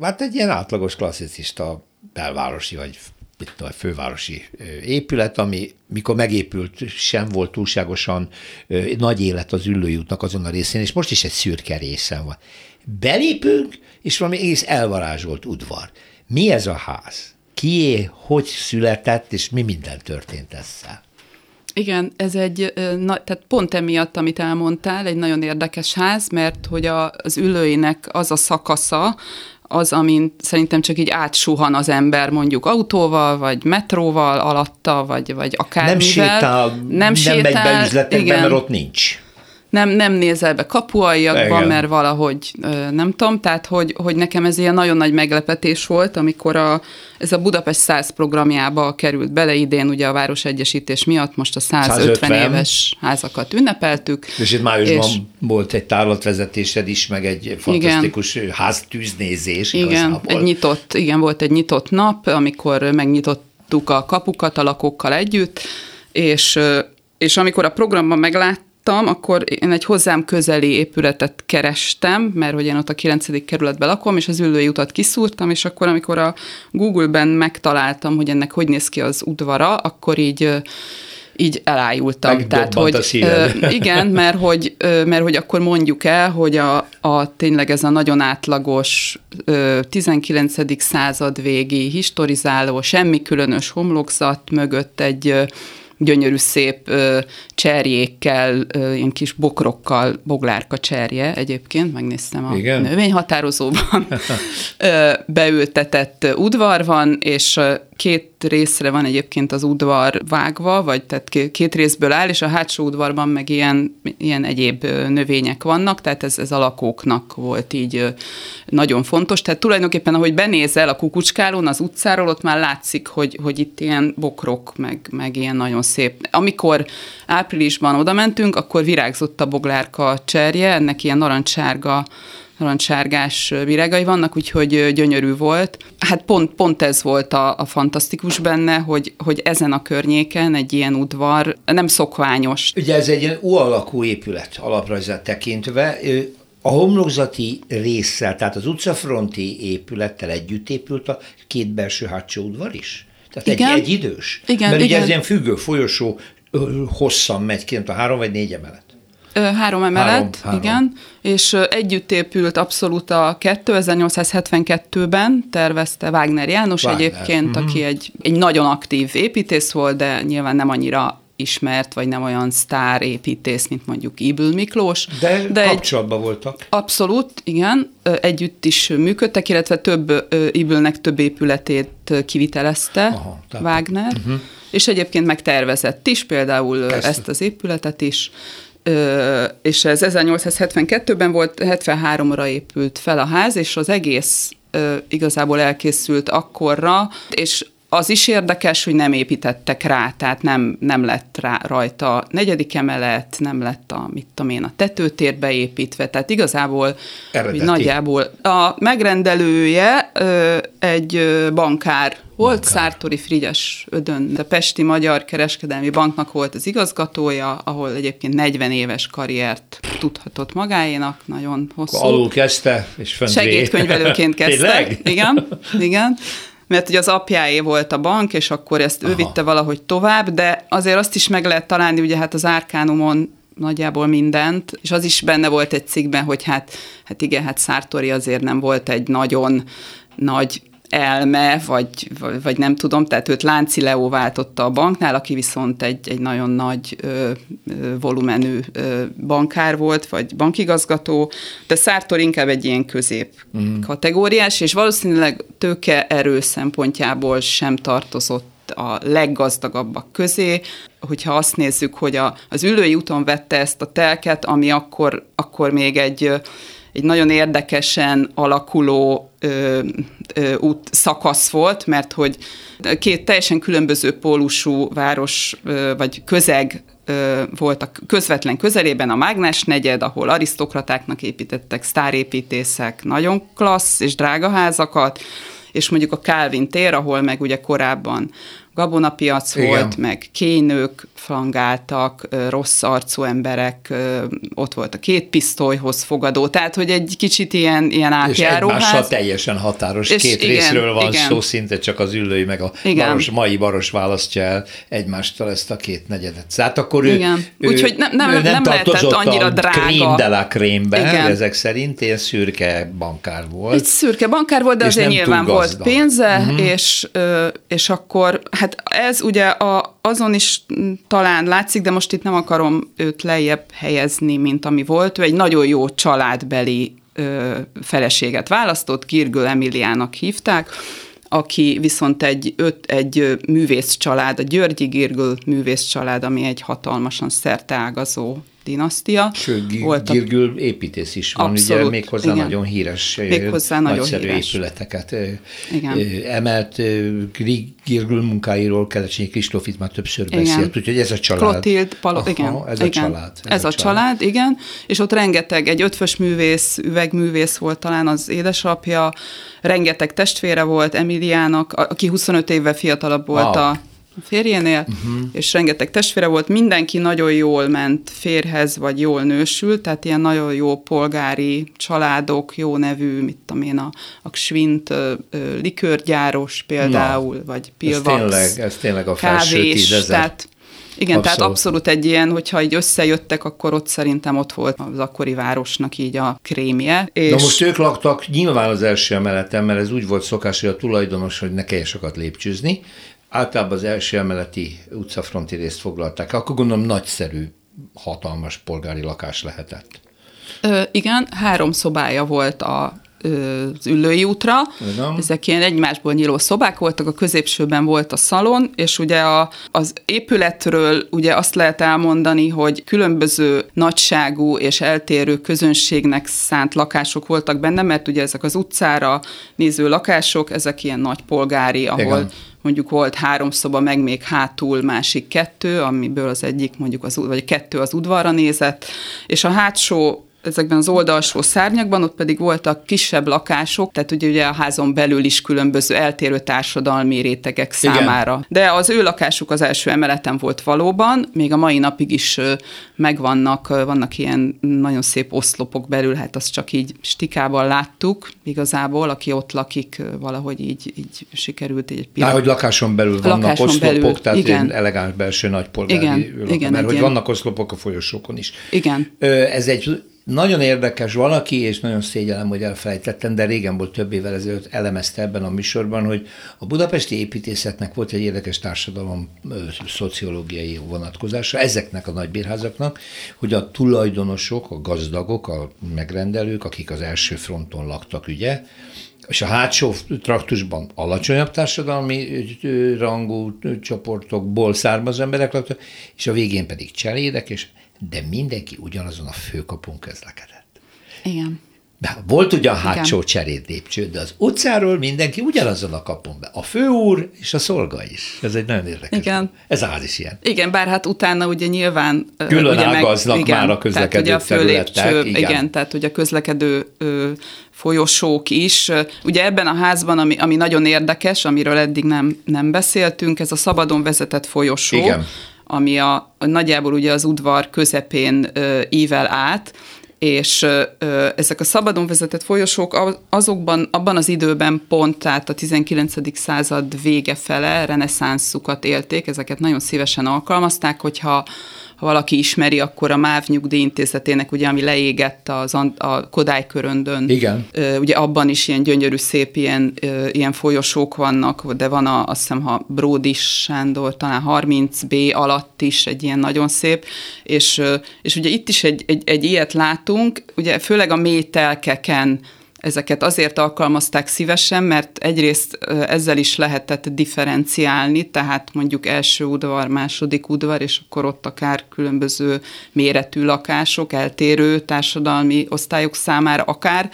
Speaker 1: hát egy ilyen átlagos klasszicista belvárosi vagy itt a fővárosi épület, ami mikor megépült, sem volt túlságosan nagy élet az Üllői útnak azon a részén, és most is egy szürke részen van. Belépünk, és valami egész elvarázsolt udvar. Mi ez a ház? Kié, hogy született, és mi minden történt ezzel?
Speaker 6: Igen, ez egy, na, tehát pont emiatt, amit elmondtál, egy nagyon érdekes ház, mert hogy a, az ülőinek az a szakasza, az, amin szerintem csak így átsuhan az ember mondjuk autóval, vagy metróval alatta, vagy, vagy akármivel.
Speaker 1: Nem sétál, nem, nem sétál, megy be üzletekbe, igen. mert ott nincs
Speaker 6: nem, nem nézel be kapuaiakba, mert valahogy nem tudom, tehát hogy, hogy nekem ez ilyen nagyon nagy meglepetés volt, amikor a, ez a Budapest 100 programjába került bele idén, ugye a Városegyesítés miatt most a 150, 150. éves házakat ünnepeltük.
Speaker 1: És itt májusban és, volt egy tárlatvezetésed is, meg egy fantasztikus igen, háztűznézés.
Speaker 6: Igen, igazából. egy nyitott, igen, volt egy nyitott nap, amikor megnyitottuk a kapukat a lakókkal együtt, és és amikor a programban meglát, laktam, akkor én egy hozzám közeli épületet kerestem, mert hogy én ott a 9. kerületben lakom, és az ülői utat kiszúrtam, és akkor, amikor a Google-ben megtaláltam, hogy ennek hogy néz ki az udvara, akkor így így elájultam.
Speaker 1: Tehát, hogy
Speaker 6: ö, igen, mert hogy, ö, mert hogy akkor mondjuk el, hogy a, a tényleg ez a nagyon átlagos ö, 19. század végi historizáló, semmi különös homlokzat mögött egy gyönyörű szép cserjékkel, ilyen kis bokrokkal, boglárka cserje egyébként, megnéztem a Igen? növényhatározóban, beültetett udvar van, és két részre van egyébként az udvar vágva, vagy tehát két részből áll, és a hátsó udvarban meg ilyen, ilyen egyéb növények vannak, tehát ez, ez a lakóknak volt így nagyon fontos. Tehát tulajdonképpen, ahogy benézel a kukucskálón, az utcáról, ott már látszik, hogy, hogy itt ilyen bokrok, meg, meg ilyen nagyon szép. Amikor áprilisban oda mentünk, akkor virágzott a boglárka cserje, ennek ilyen narancssárga narancssárgás virágai vannak, úgyhogy gyönyörű volt. Hát pont, pont ez volt a, a fantasztikus benne, hogy, hogy ezen a környéken egy ilyen udvar nem szokványos.
Speaker 1: Ugye ez egy ilyen U alakú épület alaprajzát tekintve. A homlokzati résszel, tehát az utcafronti épülettel együtt épült a két belső hátsó udvar is? Tehát igen. Egy, egy idős?
Speaker 6: Igen,
Speaker 1: Mert
Speaker 6: igen.
Speaker 1: ugye ez ilyen függő folyosó hosszan megy ki, a három vagy négy emelet.
Speaker 6: Három emelet, három, három. igen, és együtt épült abszolút a 2872-ben tervezte Wagner János Wagner. egyébként, mm-hmm. aki egy, egy nagyon aktív építész volt, de nyilván nem annyira ismert, vagy nem olyan sztár építész, mint mondjuk Ibül Miklós.
Speaker 1: De, de kapcsolatban egy, voltak.
Speaker 6: Abszolút, igen. Együtt is működtek, illetve több Ibülnek több épületét kivitelezte Aha, Wagner, uh-huh. és egyébként megtervezett is, például Persze. ezt az épületet is és ez 1872-ben volt, 73-ra épült fel a ház, és az egész igazából elkészült akkorra, és az is érdekes, hogy nem építettek rá, tehát nem, nem lett rá rajta negyedik emelet, nem lett a, mit tudom én, a tetőtér beépítve, tehát igazából hogy nagyjából a megrendelője ö, egy bankár volt, bankár. Szártori Frigyes Ödön, de Pesti Magyar Kereskedelmi Banknak volt az igazgatója, ahol egyébként 40 éves karriert tudhatott magáénak, nagyon hosszú.
Speaker 1: Alul kezdte, és
Speaker 6: Segédkönyvelőként kezdte. Igen, igen mert ugye az apjáé volt a bank, és akkor ezt Aha. ő vitte valahogy tovább, de azért azt is meg lehet találni, ugye hát az Árkánumon nagyjából mindent, és az is benne volt egy cikkben, hogy hát, hát igen, hát Szártori azért nem volt egy nagyon nagy elme, vagy, vagy nem tudom, tehát őt Lánci Leó váltotta a banknál, aki viszont egy, egy nagyon nagy ö, ö, volumenű ö, bankár volt, vagy bankigazgató, de Szártor inkább egy ilyen közép mm. kategóriás, és valószínűleg tőke erő szempontjából sem tartozott a leggazdagabbak közé. Hogyha azt nézzük, hogy a, az ülői úton vette ezt a telket, ami akkor, akkor még egy egy nagyon érdekesen alakuló ö, ö, út szakasz volt, mert hogy két teljesen különböző pólusú város ö, vagy közeg volt a közvetlen közelében a Mágnás negyed, ahol arisztokratáknak építettek sztárépítészek nagyon klassz és drága házakat, és mondjuk a Calvin tér, ahol meg ugye korábban gabonapiac Igen. volt, meg kényők flangáltak, rossz arcú emberek, ott volt a két pisztolyhoz fogadó, tehát hogy egy kicsit ilyen, ilyen átjáróház. És
Speaker 1: egymással teljesen határos, és két igen, részről van igen. szó, szinte csak az ülői, meg a baros, mai baros választja el egymástól ezt a két negyedet. Tehát akkor igen. ő,
Speaker 6: Úgyhogy nem, nem, ő nem, nem lehetett annyira drága.
Speaker 1: Krém de la krémbe, ezek szerint ilyen szürke bankár volt.
Speaker 6: Egy szürke bankár volt, de azért nyilván volt pénze, uh-huh. és, és akkor hát ez ugye a, azon is talán látszik, de most itt nem akarom őt lejjebb helyezni, mint ami volt. Ő egy nagyon jó családbeli ö, feleséget választott, Kirgő Emiliának hívták, aki viszont egy, öt, egy művész család, a Györgyi Girgül művész család, ami egy hatalmasan szerteágazó dinasztia.
Speaker 1: Sőt, volt Girgül építész is van, Abszolút, ugye méghozzá igen. nagyon híres, méghozzá nagyszerű nagyon híres. épületeket igen. emelt. Girgül munkáiról Kelecsényi Kristóf itt már többször igen. beszélt, úgyhogy ez a család.
Speaker 6: Klotild, Palo, Aha, igen.
Speaker 1: Ez igen. a család.
Speaker 6: Ez, ez a, a család. család, igen. És ott rengeteg, egy ötvös művész, üvegművész volt talán az édesapja, rengeteg testvére volt Emiliának, aki 25 évvel fiatalabb volt wow. a férjénél, uh-huh. és rengeteg testvére volt, mindenki nagyon jól ment férhez, vagy jól nősült, tehát ilyen nagyon jó polgári családok, jó nevű, mit tudom én, a, a Schwint ö, például, Na, vagy Pilvax.
Speaker 1: Ez tényleg, ez tényleg a felső tízezer. Tehát,
Speaker 6: igen, abszolút. tehát abszolút egy ilyen, hogyha így összejöttek, akkor ott szerintem ott volt az akkori városnak így a krémje.
Speaker 1: És... Na most ők laktak nyilván az első emeleten, mert ez úgy volt szokás, hogy a tulajdonos, hogy ne kelljen sokat lépcsőzni, általában az első emeleti utcafronti részt foglalták. Akkor gondolom nagyszerű, hatalmas polgári lakás lehetett.
Speaker 6: Ö, igen, három szobája volt a az ülői útra. Igen. Ezek ilyen egymásból nyíló szobák voltak, a középsőben volt a szalon, és ugye a, az épületről ugye azt lehet elmondani, hogy különböző nagyságú és eltérő közönségnek szánt lakások voltak benne, mert ugye ezek az utcára néző lakások, ezek ilyen nagy polgári, ahol Igen mondjuk volt három szoba, meg még hátul másik kettő, amiből az egyik mondjuk az, vagy kettő az udvarra nézett, és a hátsó ezekben az oldalsó szárnyakban, ott pedig voltak kisebb lakások, tehát ugye, ugye a házon belül is különböző eltérő társadalmi rétegek számára. Igen. De az ő lakásuk az első emeleten volt valóban, még a mai napig is megvannak, vannak ilyen nagyon szép oszlopok belül, hát azt csak így stikával láttuk igazából, aki ott lakik, valahogy így, így sikerült egy
Speaker 1: pillanat. hogy lakáson belül vannak lakáson oszlopok, belül, tehát igen. elegáns belső nagypolgári igen, lakás, igen, mert hogy ilyen... vannak oszlopok a folyosókon is.
Speaker 6: Igen.
Speaker 1: Ez egy nagyon érdekes valaki, és nagyon szégyellem, hogy elfelejtettem, de régen volt több évvel ezelőtt elemezte ebben a műsorban, hogy a budapesti építészetnek volt egy érdekes társadalom szociológiai vonatkozása, ezeknek a nagybírházaknak, hogy a tulajdonosok, a gazdagok, a megrendelők, akik az első fronton laktak, ugye, és a hátsó traktusban alacsonyabb társadalmi rangú csoportokból származó emberek laktak, és a végén pedig cselédek, és de mindenki ugyanazon a főkapun közlekedett.
Speaker 6: Igen.
Speaker 1: De volt ugye a hátsó cserét lépcső, de az utcáról mindenki ugyanazon a kapun be. A főúr és a szolga is. Ez egy nagyon érdekes.
Speaker 6: Igen.
Speaker 1: Ez az is ilyen.
Speaker 6: Igen, bár hát utána ugye nyilván...
Speaker 1: Külön ugye ágaznak meg, igen, már a közlekedő tehát, ugye a területek.
Speaker 6: Igen. igen, tehát ugye a közlekedő ö, folyosók is. Ugye ebben a házban, ami, ami nagyon érdekes, amiről eddig nem, nem beszéltünk, ez a szabadon vezetett folyosó. Igen ami a, a nagyjából ugye az udvar közepén ö, ível át, és ö, ezek a szabadon vezetett folyosók azokban, abban az időben pont, tehát a 19. század vége fele reneszánszukat élték, ezeket nagyon szívesen alkalmazták, hogyha ha valaki ismeri, akkor a MÁV nyugdíjintézetének, ugye, ami leégett az, a Kodály köröndön.
Speaker 1: Igen.
Speaker 6: Ugye abban is ilyen gyönyörű, szép ilyen, ilyen folyosók vannak, de van a, azt hiszem, ha Bródis Sándor, talán 30B alatt is egy ilyen nagyon szép, és, és ugye itt is egy, egy, egy ilyet látunk, ugye főleg a mély telkeken ezeket azért alkalmazták szívesen, mert egyrészt ezzel is lehetett differenciálni, tehát mondjuk első udvar, második udvar, és akkor ott akár különböző méretű lakások, eltérő társadalmi osztályok számára akár,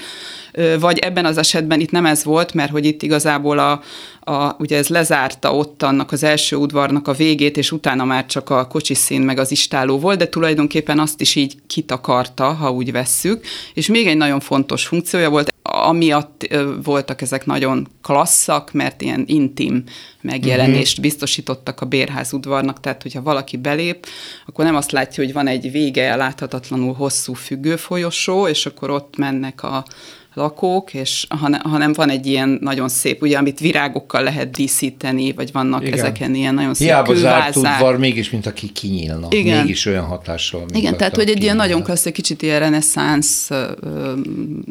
Speaker 6: vagy ebben az esetben itt nem ez volt, mert hogy itt igazából a, a, ugye ez lezárta ott annak az első udvarnak a végét, és utána már csak a kocsiszín meg az istáló volt, de tulajdonképpen azt is így kitakarta, ha úgy vesszük. És még egy nagyon fontos funkciója volt, amiatt voltak ezek nagyon klasszak, mert ilyen intim megjelenést uh-huh. biztosítottak a bérház udvarnak, tehát hogyha valaki belép, akkor nem azt látja, hogy van egy vége láthatatlanul hosszú függő folyosó, és akkor ott mennek a, lakók, és hanem, hanem van egy ilyen nagyon szép, ugye, amit virágokkal lehet díszíteni, vagy vannak Igen. ezeken ilyen nagyon szép
Speaker 1: Hiába zárt udvar, mégis, mint aki kinyílna. Igen. Mégis olyan hatással.
Speaker 6: Igen, tehát, hogy egy ilyen nagyon klassz, egy kicsit ilyen reneszánsz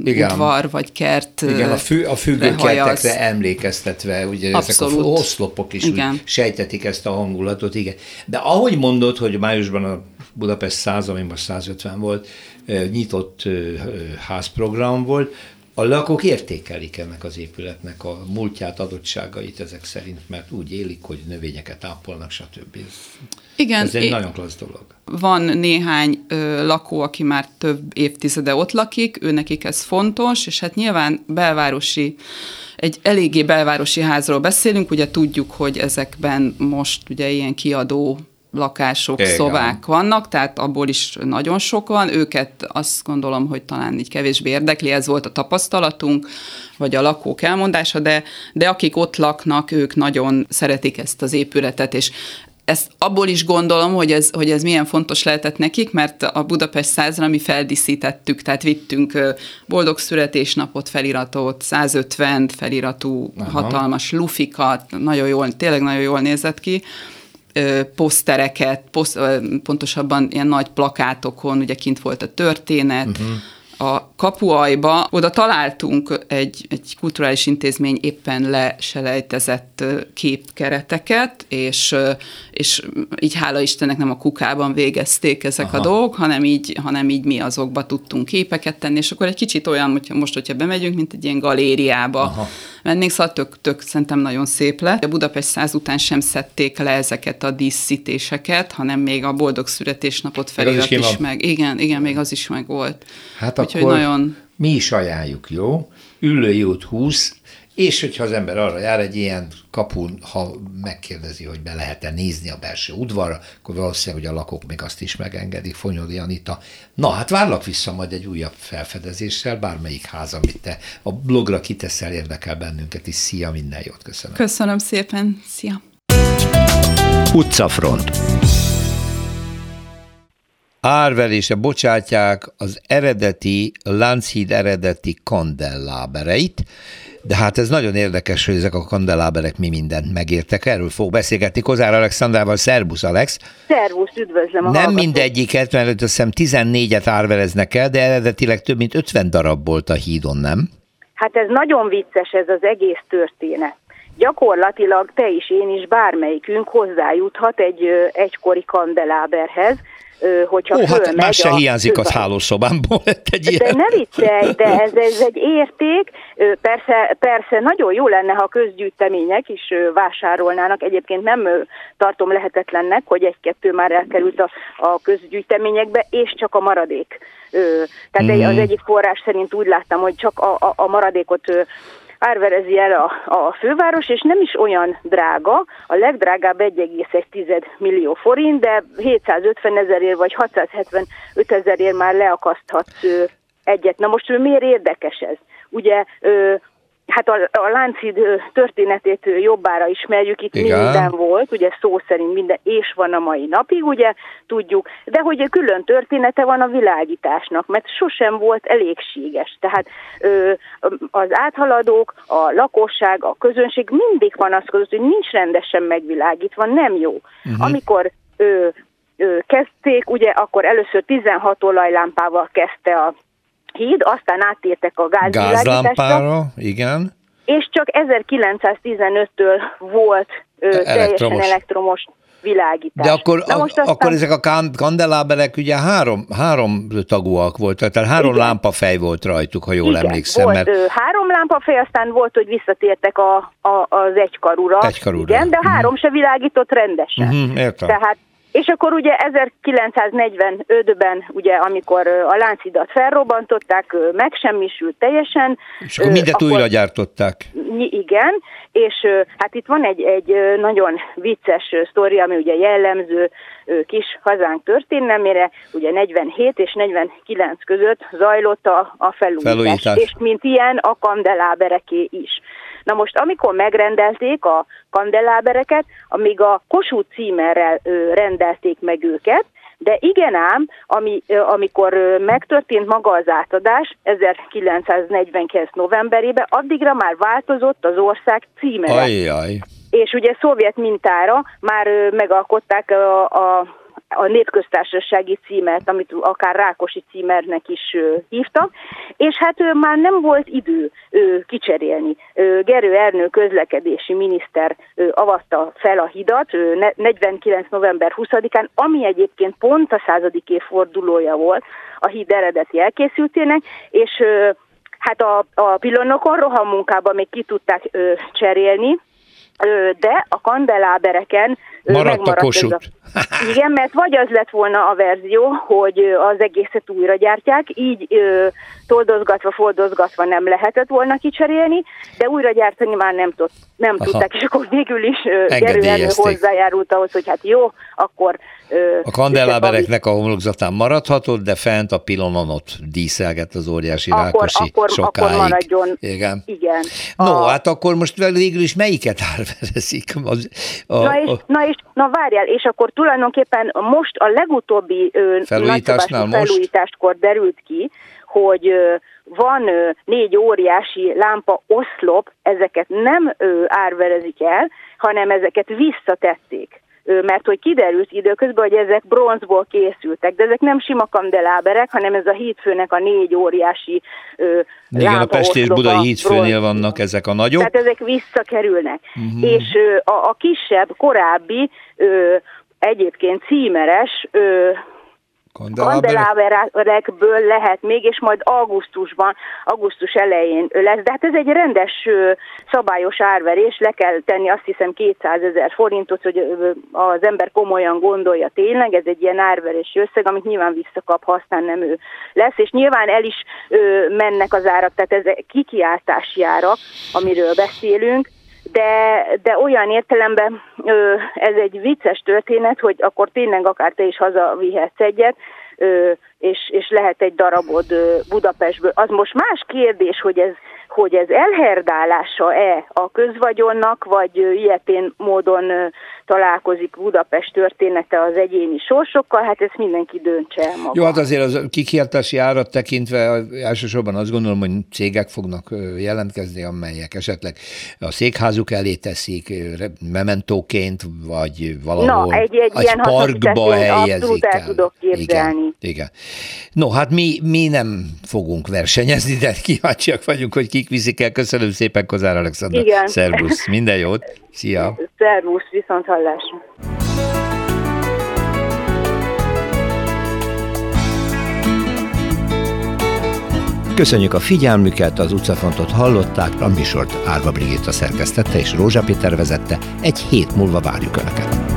Speaker 6: Igen. udvar, vagy kert.
Speaker 1: Igen, a, fü, a függőkertekre emlékeztetve, ugye Abszolút. ezek a oszlopok is Igen. úgy sejtetik ezt a hangulatot, igen. De ahogy mondod, hogy májusban a Budapest 100, ami most 150 volt, nyitott házprogram volt, a lakók értékelik ennek az épületnek a múltját, adottságait ezek szerint, mert úgy élik, hogy növényeket ápolnak, stb. Igen. Ez egy é- nagyon klassz dolog.
Speaker 6: Van néhány ö, lakó, aki már több évtizede ott lakik, ő nekik ez fontos, és hát nyilván belvárosi egy eléggé belvárosi házról beszélünk, ugye tudjuk, hogy ezekben most ugye ilyen kiadó lakások, Igen. szobák vannak, tehát abból is nagyon sok van. Őket azt gondolom, hogy talán így kevésbé érdekli, ez volt a tapasztalatunk, vagy a lakók elmondása, de, de akik ott laknak, ők nagyon szeretik ezt az épületet, és ezt abból is gondolom, hogy ez, hogy ez milyen fontos lehetett nekik, mert a Budapest százra mi feldíszítettük, tehát vittünk boldog születésnapot, feliratot, 150 feliratú Aha. hatalmas lufikat, nagyon jól, tényleg nagyon jól nézett ki, posztereket, poszt, pontosabban ilyen nagy plakátokon, ugye kint volt a történet, uh-huh a kapuajba, oda találtunk egy, egy kulturális intézmény éppen leselejtezett képkereteket, és, és így hála Istennek nem a kukában végezték ezek Aha. a dolgok, hanem így, hanem így mi azokba tudtunk képeket tenni, és akkor egy kicsit olyan, hogyha most, hogyha bemegyünk, mint egy ilyen galériába Aha. mennénk, szóval tök, tök szerintem nagyon szép lett. A Budapest száz után sem szedték le ezeket a díszítéseket, hanem még a boldog születésnapot felirat is, is meg. Igen, igen, még az is meg volt.
Speaker 1: Hát Úgyhogy nagyon... mi is ajánljuk, jó? Üllői út 20, és hogyha az ember arra jár egy ilyen kapun, ha megkérdezi, hogy be lehet-e nézni a belső udvarra, akkor valószínűleg, hogy a lakók még azt is megengedik, Fonyodi Anita. Na, hát várlak vissza majd egy újabb felfedezéssel, bármelyik ház, amit te a blogra kiteszel, érdekel bennünket is. Szia, minden jót, köszönöm.
Speaker 6: Köszönöm szépen, szia.
Speaker 1: Utcafront árverése bocsátják az eredeti, Lánchíd eredeti kandellábereit, de hát ez nagyon érdekes, hogy ezek a kandeláberek mi mindent megértek. Erről fog beszélgetni Kozár Alexandrával. Szervusz, Alex!
Speaker 7: Szervusz, üdvözlöm a
Speaker 1: Nem hallgatók. mindegyiket, mert azt hiszem 14-et árvereznek el, de eredetileg több mint 50 darab volt a hídon, nem?
Speaker 7: Hát ez nagyon vicces ez az egész történet. Gyakorlatilag te is, én is, bármelyikünk hozzájuthat egy egykori kandeláberhez, hogyha Ó,
Speaker 1: hát más se hiányzik az hálószobámból. Egy
Speaker 7: de ilyen. ne viccelj, de ez, ez egy érték. Persze, persze nagyon jó lenne, ha a közgyűjtemények is vásárolnának. Egyébként nem tartom lehetetlennek, hogy egy-kettő már elkerült a, a közgyűjteményekbe, és csak a maradék. Tehát mm. az egyik forrás szerint úgy láttam, hogy csak a, a, a maradékot árverezi el a, a főváros, és nem is olyan drága, a legdrágább 1,1 millió forint, de 750 ezerért vagy 675 ezerért már leakaszthatsz egyet. Na most miért érdekes ez? Ugye hát a, a Láncid történetét jobbára ismerjük, itt Igen. minden volt, ugye szó szerint minden, és van a mai napig, ugye tudjuk, de hogy külön története van a világításnak, mert sosem volt elégséges. Tehát ö, az áthaladók, a lakosság, a közönség mindig panaszkodott, hogy nincs rendesen megvilágítva, nem jó. Uh-huh. Amikor ö, kezdték, ugye akkor először 16 olajlámpával kezdte a híd, aztán áttértek a gázvilágításra.
Speaker 1: Gázlámpára, igen.
Speaker 7: És csak 1915-től volt ö, teljesen elektromos világítás.
Speaker 1: De akkor, a, most aztán... akkor ezek a kandeláberek ugye három, három tagúak voltak, tehát három Igen. lámpafej volt rajtuk, ha jól
Speaker 7: Igen,
Speaker 1: emlékszem.
Speaker 7: Volt mert... három lámpafej, aztán volt, hogy visszatértek a, a, az egykarúra.
Speaker 1: Egykarúra.
Speaker 7: Igen, de három se világított rendesen.
Speaker 1: Uh-huh, értem.
Speaker 7: Tehát és akkor ugye 1945-ben, ugye, amikor a láncidat felrobbantották, megsemmisült teljesen.
Speaker 1: És akkor mindet akkor, újra gyártották.
Speaker 7: Igen, és hát itt van egy, egy nagyon vicces sztori, ami ugye jellemző kis hazánk történelmére, ugye 47 és 49 között zajlott a, a felújítás, felújítás, és mint ilyen a kandelábereké is. Na most, amikor megrendelték a kandelábereket, amíg a Kossuth címerrel rendelték meg őket, de igen ám, ami, amikor megtörtént maga az átadás 1949. novemberében, addigra már változott az ország címere.
Speaker 1: Ajjaj.
Speaker 7: És ugye szovjet mintára már megalkották a, a a népköztársasági címert, amit akár Rákosi címernek is hívtak, és hát ő már nem volt idő kicserélni. Gerő Ernő közlekedési miniszter avatta fel a hidat 49. november 20-án, ami egyébként pont a századik évfordulója volt a híd eredeti elkészültének, és hát a, a pillanokon rohammunkában még ki tudták cserélni, de a kandelábereken
Speaker 1: Maradt a kosut. A...
Speaker 7: Igen, mert vagy az lett volna a verzió, hogy az egészet újra gyártják, így ö, toldozgatva, fordozgatva nem lehetett volna kicserélni, de újra gyártani már nem, tud, nem tudták, és akkor végül is Gerő hozzájárult ahhoz, hogy hát jó, akkor...
Speaker 1: Ö, a kandelábereknek a homlokzatán maradhatott, de fent a pilonon ott díszelgett az óriási akkor, rákosi
Speaker 7: akkor,
Speaker 1: sokáig.
Speaker 7: Akkor maradjon.
Speaker 1: Igen.
Speaker 7: Igen.
Speaker 1: No, a... hát akkor most végül is melyiket árverezik? Az,
Speaker 7: a, na, és, a... na és na várjál, és akkor tulajdonképpen most a legutóbbi
Speaker 1: felújításnál most?
Speaker 7: felújításkor derült ki, hogy van négy óriási lámpa oszlop, ezeket nem árverezik el, hanem ezeket visszatették mert hogy kiderült időközben, hogy ezek bronzból készültek, de ezek nem sima kandeláberek, hanem ez a hídfőnek a négy óriási ö,
Speaker 1: Igen, a Pesti és Budai hídfőnél vannak ezek a nagyok.
Speaker 7: Tehát ezek visszakerülnek. Uh-huh. És ö, a, a kisebb, korábbi, ö, egyébként címeres ö, kandeláberekből lehet még, és majd augusztusban, augusztus elején lesz. De hát ez egy rendes szabályos árverés, le kell tenni azt hiszem 200 ezer forintot, hogy az ember komolyan gondolja tényleg, ez egy ilyen árverési összeg, amit nyilván visszakap, ha aztán nem ő lesz, és nyilván el is mennek az árak, tehát ez kikiáltási árak, amiről beszélünk, de, de olyan értelemben ö, ez egy vicces történet, hogy akkor tényleg akár te is hazavihetsz egyet, ö, és, és lehet egy darabod Budapestből. Az most más kérdés, hogy ez hogy ez elherdálása-e a közvagyonnak, vagy ilyetén módon találkozik Budapest története az egyéni sorsokkal, hát ezt mindenki döntse el maga.
Speaker 1: Jó, hát azért az kikiáltási árat tekintve elsősorban azt gondolom, hogy cégek fognak jelentkezni, amelyek esetleg a székházuk elé teszik mementóként, vagy valahol
Speaker 7: Na, egy, egy ilyen
Speaker 1: parkba helyezik
Speaker 7: el. tudok képzelni.
Speaker 1: Igen, igen. No, hát mi, mi nem fogunk versenyezni, de kíváncsiak vagyunk, hogy kik viszik el. Köszönöm szépen, Kozár Alexandra.
Speaker 7: Igen.
Speaker 1: Szervusz, minden jót. Szia.
Speaker 7: Szervusz, viszont hallásra.
Speaker 1: Köszönjük a figyelmüket, az utcafrontot hallották, a műsort Árva Brigitta szerkesztette és Rózsa Péter vezette. Egy hét múlva várjuk Önöket.